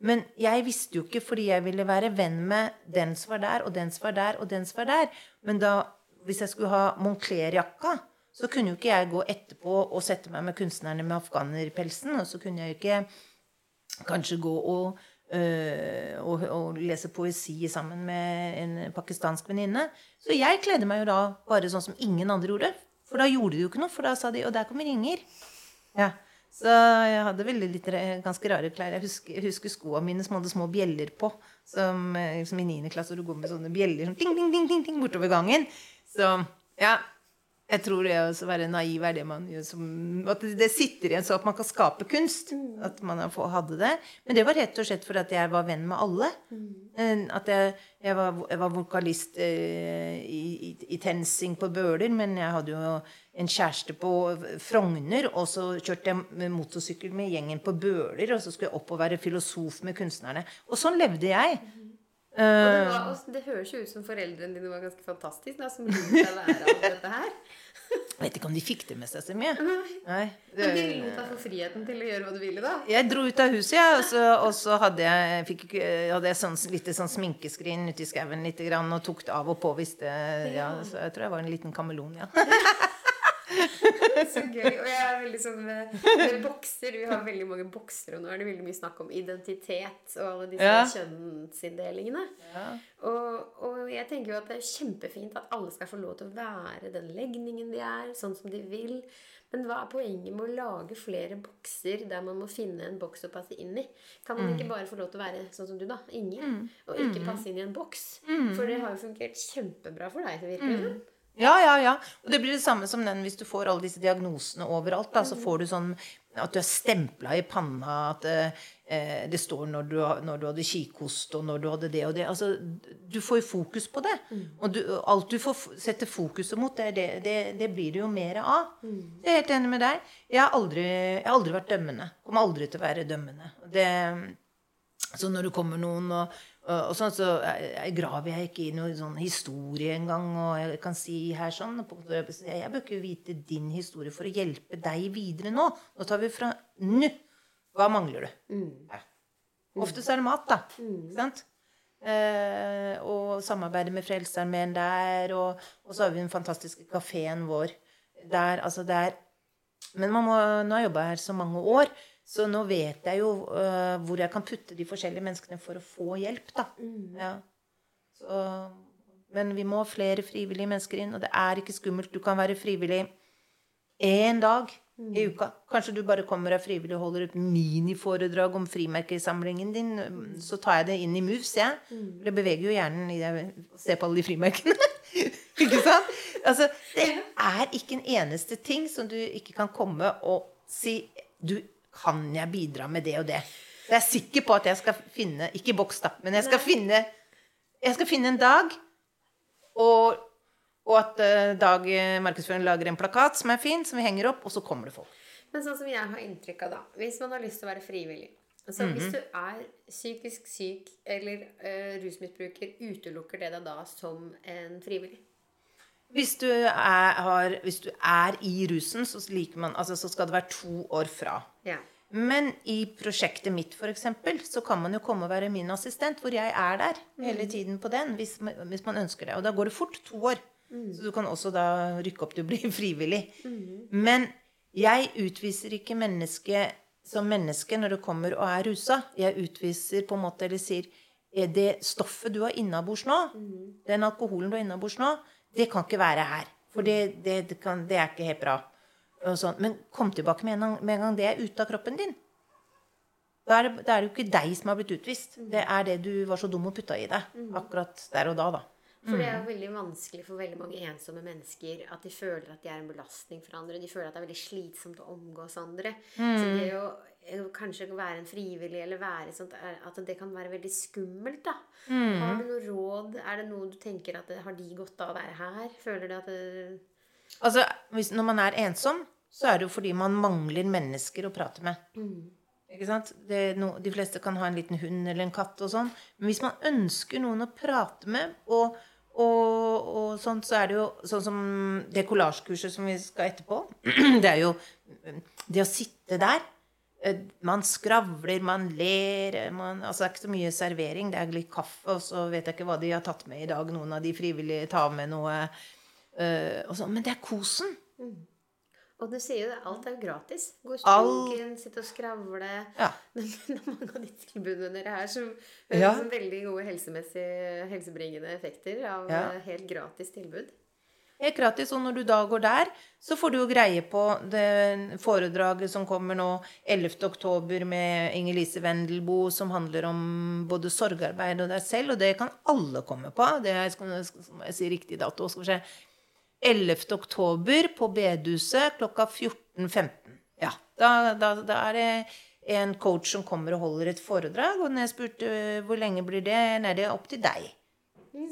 Men jeg visste jo ikke, fordi jeg ville være venn med den som var der, og den som var der, og den som var der. Men da, hvis jeg skulle ha Moncler-jakka, så kunne jo ikke jeg gå etterpå og sette meg med kunstnerne med afghanerpelsen. Og så kunne jeg jo ikke kanskje gå og, øh, og, og lese poesi sammen med en pakistansk venninne. Så jeg kledde meg jo da bare sånn som ingen andre gjorde. For da gjorde de jo ikke noe, for da sa de Og der kommer Inger. Ja. Så jeg hadde veldig litt, ganske rare klær. Jeg husker, jeg husker skoene mine som hadde små bjeller på. Som, eh, som i 9. klasse, hvor du går med sånne bjeller sånn ting, ting, ting, ting, bortover gangen. Så ja. Jeg tror det å være naiv er det man gjør som At det- sitter igjen så at man kan skape kunst. At man hadde det. Men det var rett og slett fordi at jeg var venn med alle. Eh, At jeg, jeg, var, jeg var vokalist eh, i, i, i TenSing på Bøler, men jeg hadde jo en kjæreste på Frogner, og så kjørte jeg med motorsykkel med gjengen på Bøler, og så skulle jeg opp og være filosof med kunstnerne. Og sånn levde jeg. Og det, var, det høres jo ut som foreldrene dine var ganske fantastiske, da, som lot deg være alt dette her. Jeg vet ikke om de fikk det med seg så mye. Nei, Men de det, lot deg få friheten til å gjøre hva du ville, da. jeg dro ut av huset, jeg, og så, og så hadde jeg, fikk, hadde jeg sånn, litt sånn sminkeskrin ute i skauen lite grann, og tok det av og på hvis det ja, Så jeg tror jeg var en liten kameleon, ja. Så gøy. Og jeg er veldig sånn med, med bokser. Vi har veldig mange bokser, og nå er det veldig mye snakk om identitet og alle disse Ja. kjønnsinndelingene. ja. Og, og jeg tenker jo at det er kjempefint at alle skal få lov til å være den legningen de er, sånn som de vil. Men hva er poenget med å lage flere bokser der man må finne en boks å passe inn i? Kan man ikke bare få lov til å være sånn som du, da? Ingen. Og ikke passe inn i en boks? For det har jo fungert kjempebra for deg, det som. Ja, ja, ja. Og det blir det samme som den hvis du får alle disse diagnosene overalt. Da, så får du sånn at du er stempla i panna, at eh, det står når du, når du hadde kikhost, og når du hadde det og det. Altså, du får jo fokus på det. Og du, alt du får sette fokuset mot, det, det, det, det blir det jo mer av. Jeg er helt enig med deg. Jeg har aldri, jeg har aldri vært dømmende. Kommer aldri til å være dømmende. Det, så når det kommer noen og, og, og sånn, så graver jeg ikke i noen sånn historie engang. Og jeg kan si her sånn på- Jeg bør ikke vite din historie for å hjelpe deg videre nå. Nå tar vi fra nå. Hva mangler du? Ja. Ofte så er det mat, da. Sant? Eh, og samarbeide med Frelsesarmeen der. Og, og så har vi den fantastiske kafeen vår der. Altså det er Men man må, nå har jeg jobba her så mange år, så nå vet jeg jo uh, hvor jeg kan putte de forskjellige menneskene for å få hjelp, da. Ja. Så, men vi må ha flere frivillige mennesker inn, og det er ikke skummelt. Du kan være frivillig én dag i uka. Kanskje du bare kommer er frivillig og holder et miniforedrag om frimerkesamlingen din. Så tar jeg det inn i moves, jeg. For det beveger jo hjernen i det å se på alle de frimerkene. ikke sant? Altså, det er ikke en eneste ting som du ikke kan komme og si Du, kan jeg bidra med det og det? Så jeg er sikker på at jeg skal finne Ikke boks, da, men jeg skal finne Jeg skal finne en dag, og, og at eh, Dag eh, markedsføring lager en plakat som er fin, som vi henger opp, og så kommer det folk. Men sånn som jeg har inntrykk av, da Hvis man har lyst til å være frivillig altså Hvis du er psykisk syk eller uh, rusmisbruker, utelukker det deg da som en frivillig? Hvis du er, har, hvis du er i rusen, så, man, altså, så skal det være to år fra. Ja. Men i prosjektet mitt, for eksempel, så kan man jo komme og være min assistent, hvor jeg er der hele tiden på den, hvis, man- hvis man ønsker det. Og da går det fort. To år. Så du kan også da rykke opp til å bli frivillig. Men jeg utviser ikke mennesket som menneske når det kommer og er rusa. Jeg utviser på en måte, eller sier er det stoffet du har innabords nå, den alkoholen du har innabords nå, det kan ikke være her. For det, det, det, kan, det er ikke helt bra. Sånn. Men kom tilbake med en, gang, med en gang det er ute av kroppen din. Da er, det, da er det jo ikke deg som har blitt utvist. Det er det du var så dum og putta i deg. Akkurat der og da, da. For det er jo veldig vanskelig for veldig mange ensomme mennesker at de føler at de er en belastning for andre. De føler at det er veldig slitsomt å omgås andre. Så det å jo kanskje være en frivillig eller være sånt, er- at det kan være veldig skummelt, da. Har du noe råd? Er det noe du tenker at har de godt av å være her? Føler du at det, Altså, hvis, når man er ensom, så er det jo fordi man mangler mennesker å prate med. Ikke sant? Det, no, de fleste kan ha en liten hund eller en katt og sånn. Men hvis man ønsker noen å prate med, og, og, og sånt, så er det jo sånn som det kollasjkurset som vi skal etterpå. Det er jo det å sitte der. eh, Man skravler, man ler man, altså Det er ikke så mye servering. Det er litt kaffe, og så vet jeg ikke hva de har tatt med i dag. Noen av de frivillige tar med noe og sånn. Men det er kosen. Og du sier jo det, alt er jo gratis. Gå i All- sitte og skravle. Ja. Men det er mange av de tilbudene dere her som høres Ja. som veldig gode helsebringende effekter av Ja. eh, helt gratis tilbud. Helt gratis. Og når du da går der, så får du jo greie på det foredraget som kommer nå 11. oktober med Inger-Lise Wendelboe, som handler om både sorgarbeid og deg selv. Og det kan alle komme på. Det er, skal jeg si riktig dato. Skal vi se. 11. oktober på bedehuset klokka 14.15. Ja, da, da, da er det en coach som kommer og holder et foredrag. Og når jeg spurte øh, hvor lenge blir det, nei, det er opp til deg.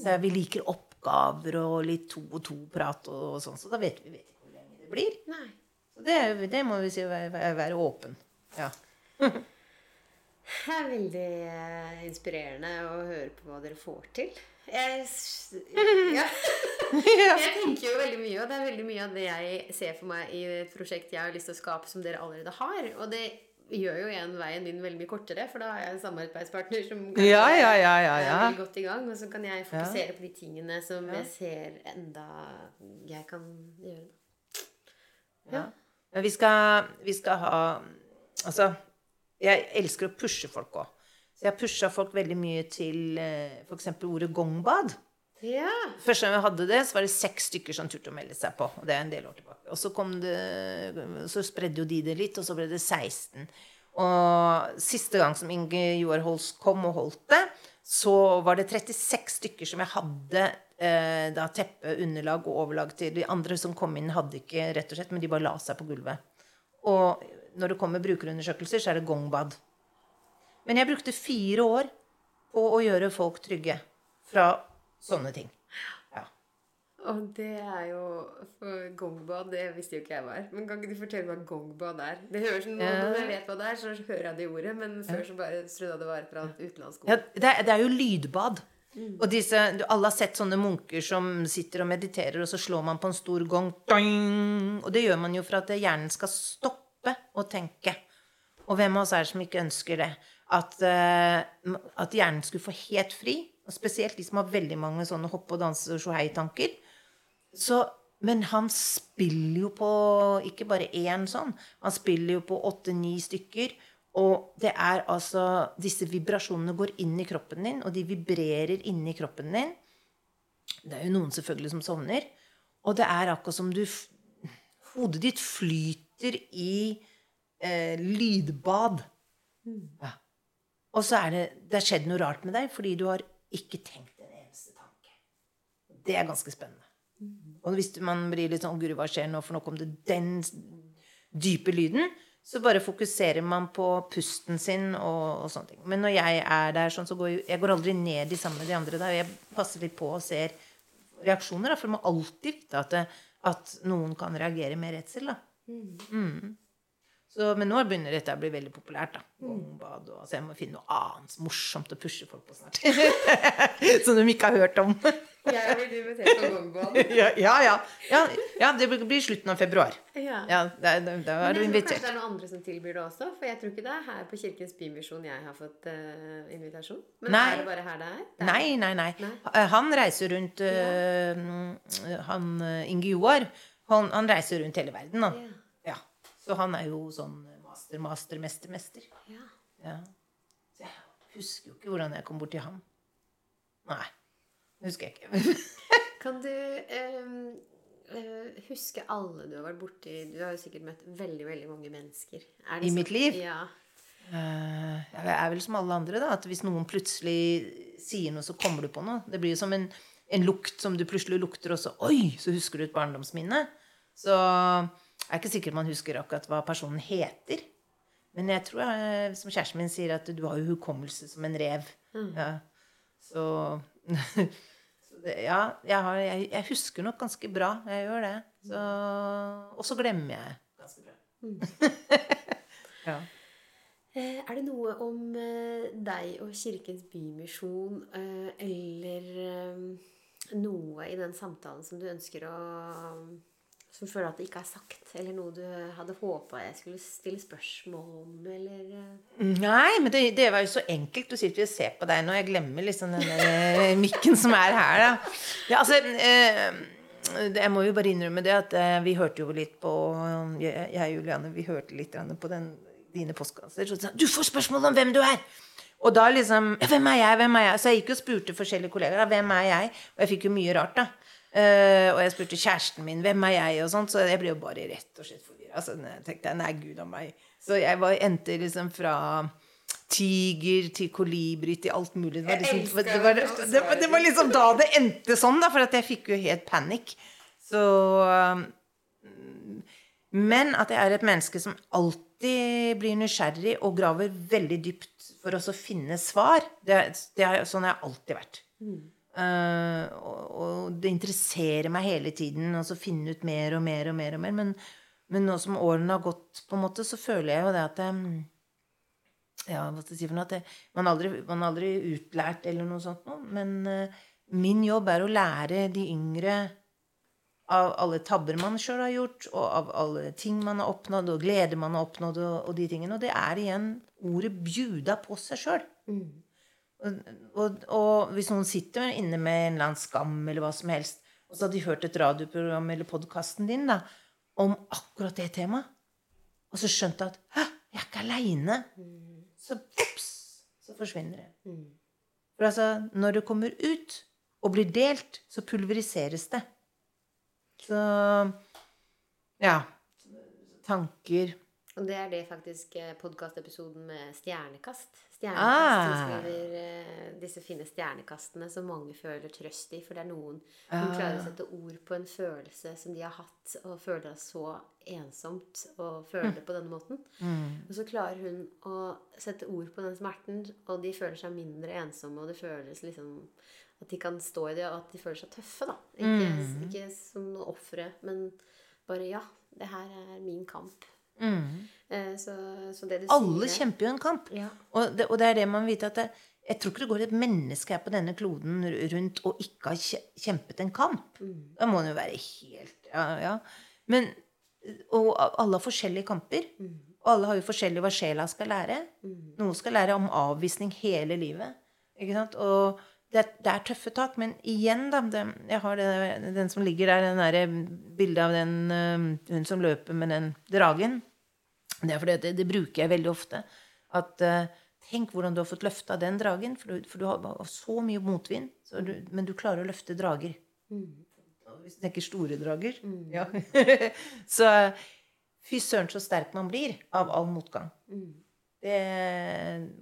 Så vi liker oppgaver og litt to og to-prat og sånn, så da vet vi vet ikke hvor lenge det blir. Nei. Så det, det må vi si være, være åpen. Ja. Det er veldig eh, inspirerende å høre på hva dere får til. Jeg, ja. jeg tenker jo veldig mye, og det er veldig mye av det jeg ser for meg i et prosjekt jeg har lyst til å skape, som dere allerede har. Og det gjør jo igjen veien min veldig mye kortere, for da har jeg en samarbeidspartner som Ja, ja, ja, ja, er godt i gang, og så kan jeg fokusere på de tingene som jeg ser enda jeg kan gjøre. Ja. Vi skal, vi skal ha Altså, jeg elsker å pushe folk òg. Så jeg pusha folk veldig mye til eh, f.eks. ordet gongbad. Ja. Første gang jeg hadde det, så var det seks stykker som turte å melde seg på. Og det er en del år tilbake. Og så, kom det, så spredde jo de det litt, og så ble det 16. Og siste gang som Inge Joar Holst kom og holdt det, så var det 36 stykker som jeg hadde eh, da teppe, underlag og overlag til. De andre som kom inn, hadde ikke, rett og slett, men de bare la seg på gulvet. Og når det kommer brukerundersøkelser, så er det gongbad. Men jeg brukte fire år på å gjøre folk trygge fra sånne ting. Ja. Og det er jo for Gongbad, det visste jo ikke jeg hva er. Men kan ikke du fortelle hva gongbad er? Det høres som nå. Når jeg vet hva det er, så hører jeg det ordet. Men før så bare trodde jeg det var et eller annet utenlandsk Ja, det, er, det er jo lydbad. Og disse, alle har sett sånne munker som sitter og mediterer, og så slår man på en stor gong. Doing! Og det gjør man jo for at hjernen skal stoppe å tenke. Og hvem av oss er det som ikke ønsker det? At, uh, at hjernen skulle få helt fri. Og spesielt de som har veldig mange sånne hoppe- og danse- og sjohei-tanker. Så, men han spiller jo på ikke bare én sånn. Han spiller jo på åtte-ni stykker. Og det er altså Disse vibrasjonene går inn i kroppen din, og de vibrerer inni kroppen din. Det er jo noen selvfølgelig som sovner. Og det er akkurat som du Hodet ditt flyter i eh, lydbad. Ja. Og så er det Det har skjedd noe rart med deg fordi du har ikke tenkt en eneste tanke. Det er ganske spennende. Og hvis man blir litt sånn Guri, hva skjer nå? For nå kom det den dype lyden. Så bare fokuserer man på pusten sin og, og sånne ting. Men når jeg er der sånn, så går jeg, jeg går aldri ned i sammen med de andre der. Jeg passer litt på og ser reaksjoner. Da, for du må alltid vite at, at noen kan reagere med redsel. Da. Mm. Så, men nå begynner dette å bli veldig populært. da. Gongbad og, så jeg må finne noe annet morsomt å pushe folk på snart. Som de ikke har hørt om. Jeg har blitt invitert på gongbad. ja, ja, ja. det blir slutten av februar. Ja. Ja, Da da- da er du invitert. kanskje det er noen andre som tilbyr det også. For jeg tror ikke det er her på Kirkens Bymisjon jeg har fått uh, invitasjon. Men Nei. er det bare her det er? Det er Nei, nei, nei. Nei. Han reiser rundt eh, Han eh, Inge Joar, han, han reiser rundt hele verden, han. Ja. Ja. Så han er jo sånn master, master, mester, mester. Ja. Ja. Så jeg husker jo ikke hvordan jeg kom bort til ham. Nei. Det husker jeg ikke. Kan du ehm, eh, huske alle du har vært borti? Du har jo sikkert møtt veldig veldig mange mennesker. Er I så? mitt liv? Ja. Uh, jeg er vel som alle andre, da. At hvis noen plutselig sier noe, så kommer du på noe. Det blir jo som en, en lukt som du plutselig lukter, og så Oi! Så husker du et barndomsminne. Så jeg er ikke sikker man husker akkurat hva personen heter. Men jeg tror, jeg, som kjæresten min sier, at du har jo hukommelse som en rev. Ja. Så, så det, Ja, jeg, har, jeg, jeg husker nok ganske bra. Jeg gjør det. Så, og så glemmer jeg ganske bra. ja. Eh, Er det noe om eh, deg og Kirkens Bymisjon eh, eller eh, noe i den samtalen som du ønsker å Som føler at det ikke er sagt, eller noe du hadde håpa jeg skulle stille spørsmål om, eller eh, Nei, men det, det var jo så enkelt. Du sitter og ser på deg nå. Jeg glemmer liksom den mikken som er her, da. Ja, altså, eh, jeg må jo bare innrømme det at eh, vi hørte jo litt på Jeg og Juliane, vi hørte litt på den, dine postkasser. Så sa du får spørsmål om hvem du er! Og da liksom Hvem er jeg? Hvem er jeg? Så jeg gikk og spurte forskjellige kollegaer. Hvem er jeg? Og jeg fikk jo mye rart, da. Eh, og jeg spurte kjæresten min hvem er jeg, og sånt, så jeg ble jo bare rett og slett forvirra. Altså, jeg tenkte nei, gud av meg. Så jeg var, endte liksom fra tiger til kolibri til alt mulig. Det var, liksom, det, var, det var, det var liksom da det endte sånn, da, for at jeg fikk jo helt panikk. Så um, Men at jeg er et menneske som alltid blir nysgjerrig og graver veldig dypt for å finne svar. Det, er- det sånn jeg alltid vært. Eh, og, og det interesserer meg hele tiden å så finne ut mer og mer og mer. og mer, Men, men nå som årene har gått, på en måte, så føler jeg jo det at um, ja, hva skal jeg si for noe? At det, man, aldri, man aldri utlært eller noe sånt. Men uh, min jobb er å lære de yngre av alle tabber man sjøl har gjort, og av alle ting man har oppnådd, og gleder man har oppnådd, og, og de tingene. Og det er igjen ordet 'bjuda på seg sjøl'. Og, og, og hvis noen sitter inne med en eller annen skam eller hva som helst, og så har de hørt et radioprogram eller podkasten din da, om akkurat det temaet, og så skjønt at 'Hæ, jeg er ikke aleine', så ups, så forsvinner det. For altså, når det kommer ut og blir delt, så pulveriseres det. Så ja. Tanker Og det er det faktisk podkastepisoden med Stjernekast. Stjernekast Ah. som skriver eh, disse fine stjernekastene som mange føler trøst i. For det er noen som klarer å sette ord på en følelse som de har hatt, og føler det så ensomt og føler det på denne måten. Og så klarer hun å sette ord på den smerten, og de føler seg mindre ensomme, og det føles liksom at de kan stå i det, og at de føler seg tøffe, da. Ikke, ikke som ofre, men bare ja, det her er min kamp. Eh, så, så det Mm. Alle sier kjemper jo en kamp. Ja. Og, det, og det er det man vet at det, Jeg tror ikke det går et menneske her på denne kloden rundt og ikke har kjempet en kamp. Da må det jo være helt Ja, ja. Men Og alle har forskjellige kamper. Og alle har jo forskjellig hva sjela skal lære. Noen skal lære om avvisning hele livet. Ikke sant? Og det, det er tøffe tak. Men igjen, da det, Jeg har det, den som ligger der, den derre bildet av den øh, hun som løper med den dragen. Det er fordi det, det bruker jeg veldig ofte. At eh, Tenk hvordan du har fått løfta den dragen. For du, for du har så mye motvind. Så du, men du klarer å løfte drager. Mm. Hvis du tenker store drager. Ja. så fy søren så sterk man blir av all motgang. Det,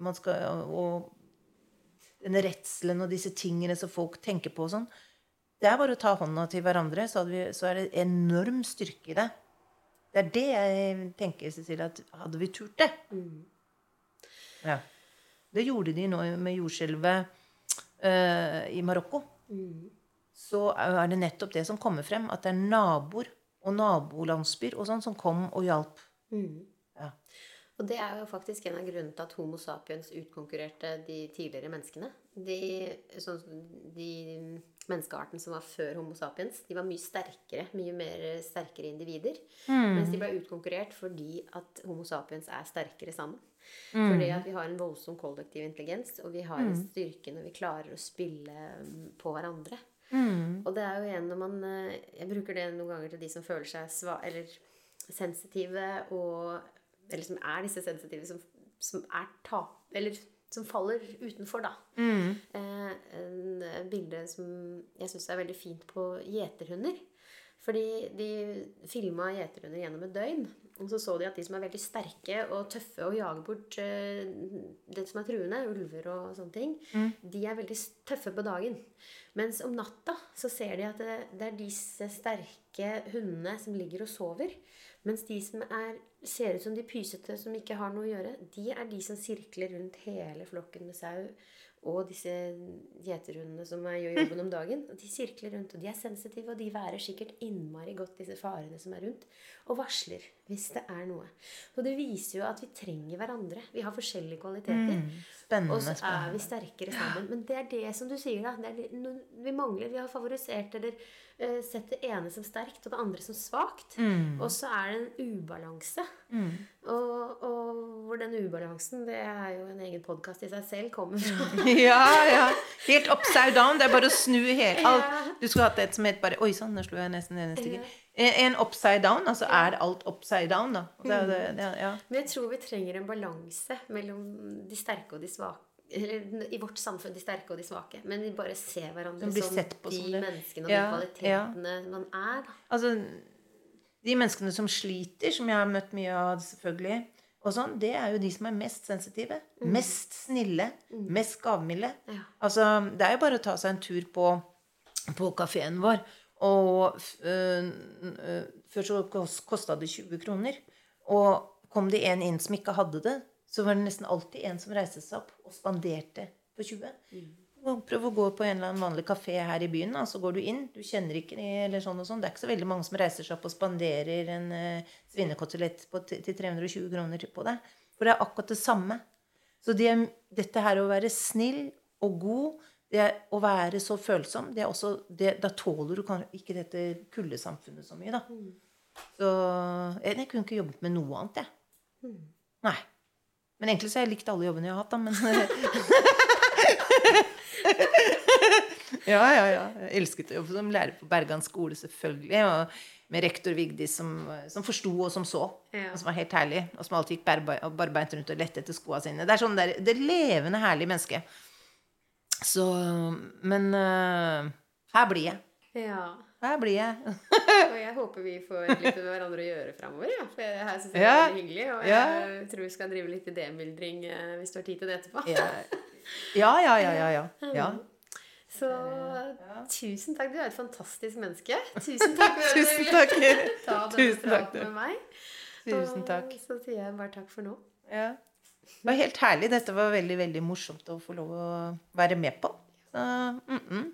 man skal, og denne redselen og disse tingene som folk tenker på og sånn. Det er bare å ta hånda til hverandre, så, vi, så er det enorm styrke i det. Det er det jeg tenker, Cecilie, at hadde vi turt det ja. Det gjorde de nå med jordskjelvet uh, i Marokko. Så er det nettopp det som kommer frem, at det er naboer og nabolandsbyer og sånn som kom og hjalp. Ja. Og det er jo faktisk en av grunnene til at Homo sapiens utkonkurrerte de tidligere menneskene. De, så, de menneskearten som var før Homo sapiens, de var mye sterkere, mye mer sterkere individer. Mens de ble utkonkurrert fordi at Homo sapiens er sterkere sammen. Fordi at vi har en voldsom kollektiv intelligens, og vi har en styrke når vi klarer å spille mm, på hverandre. Og det er jo igjen når man eh, Jeg bruker det noen ganger til de som føler seg sva, eller sensitive og Eller som er disse sensitive som, som er tap... Eller som faller utenfor, da. Eh, en eh, bilde som jeg syns er veldig fint på gjeterhunder. Fordi de filma gjeterhunder gjennom et døgn. Og så så de at de som er veldig sterke og tøffe og jager bort eh, det som er truende, ulver og sånne ting, de er veldig tøffe på dagen. Mens om natta så ser de at det, det er disse sterke hundene som ligger og sover. Mens de som er, ser ut som de pysete, som ikke har noe å gjøre, de er de som sirkler rundt hele flokken med sau. Og disse gjeterhundene som gjør jobben om dagen. De sirkler rundt, og de er sensitive, og de værer sikkert innmari godt disse farene som er rundt. Og varsler hvis det er noe. Og det viser jo at vi trenger hverandre. Vi har forskjellige kvaliteter. Spennende. Og så er vi sterkere sammen. Men det er det som du sier, da. Det det, vi mangler. Vi har favorisert eller sett det ene som sterkt og det andre som svakt. Mm. Og så er det en ubalanse. Og, og hvor den ubalansen, det er jo en egen podkast i seg selv, kommer fra. Ja, ja. Helt upside down. Det er bare å snu helt alt. Du skulle hatt et som het bare Oi sann, nå slo jeg nesten en stykker. En upside down, altså er alt upside down, da. Det, er det, det, ja. Men jeg tror vi trenger en balanse mellom de sterke og de svake. Eller i vårt samfunn de sterke og de svake. Men vi bare ser hverandre De som de menneskene og Ja, de kvalitetene man er. da. Altså, de menneskene som sliter, som jeg har møtt mye av, selvfølgelig, og sånn, det er jo de som er mest sensitive. Mest snille. Mest gavmilde. Ja. Altså, det er jo bare å ta seg en tur på, på kafeen vår. Og øh, øh, før så kos- kosta det 20 kroner. Og kom det en inn som ikke hadde det, så var det nesten alltid en som reiste seg opp og spanderte på 20. Mm. Prøv å gå på en eller annen vanlig kafé her i byen, da, så går du inn. Du kjenner ikke de, eller sånn og sånn. Det er ikke så veldig mange som reiser seg opp og spanderer en uh, svinekotelett til til 320 kroner på deg. For det er akkurat det samme. Så det, dette her å være snill og god, det å være så følsom, det er også det, Da tåler du ikke dette kuldesamfunnet så mye, da. Så jeg, jeg kunne ikke jobbet med noe annet, jeg. Nei. Men egentlig så har jeg likt alle jobbene jeg har hatt, da, men Ja, ja, ja. Jeg elsket å jobbe som lærer på Bergan skole, selvfølgelig. Og med rektor Vigdis som, som forsto og som så. Ja. Og som var helt herlig. Og som alltid gikk barbe- barbeint rundt og lette etter skoa sine. Det er sånn der, det levende, herlige mennesket. Så Men uh, her blir jeg. Ja. Her blir jeg. Og jeg håper vi får litt med hverandre å gjøre framover. Ja. For jeg jeg det Ja. er veldig hyggelig. Og Ja. jeg tror vi skal drive litt idémyldring eh, hvis du har tid til det etterpå. Ja, ja, ja. ja, ja, ja. ja. Så tusen takk. Du er et fantastisk menneske. Tusen takk for Tusen takk. ta denne praten med meg. Tusen takk. Og så sier jeg bare takk for nå. Ja. Det var helt herlig. Dette var veldig, veldig morsomt å få lov å være med på. Så, mm -mm.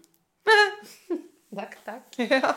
Takk, takk. Ja.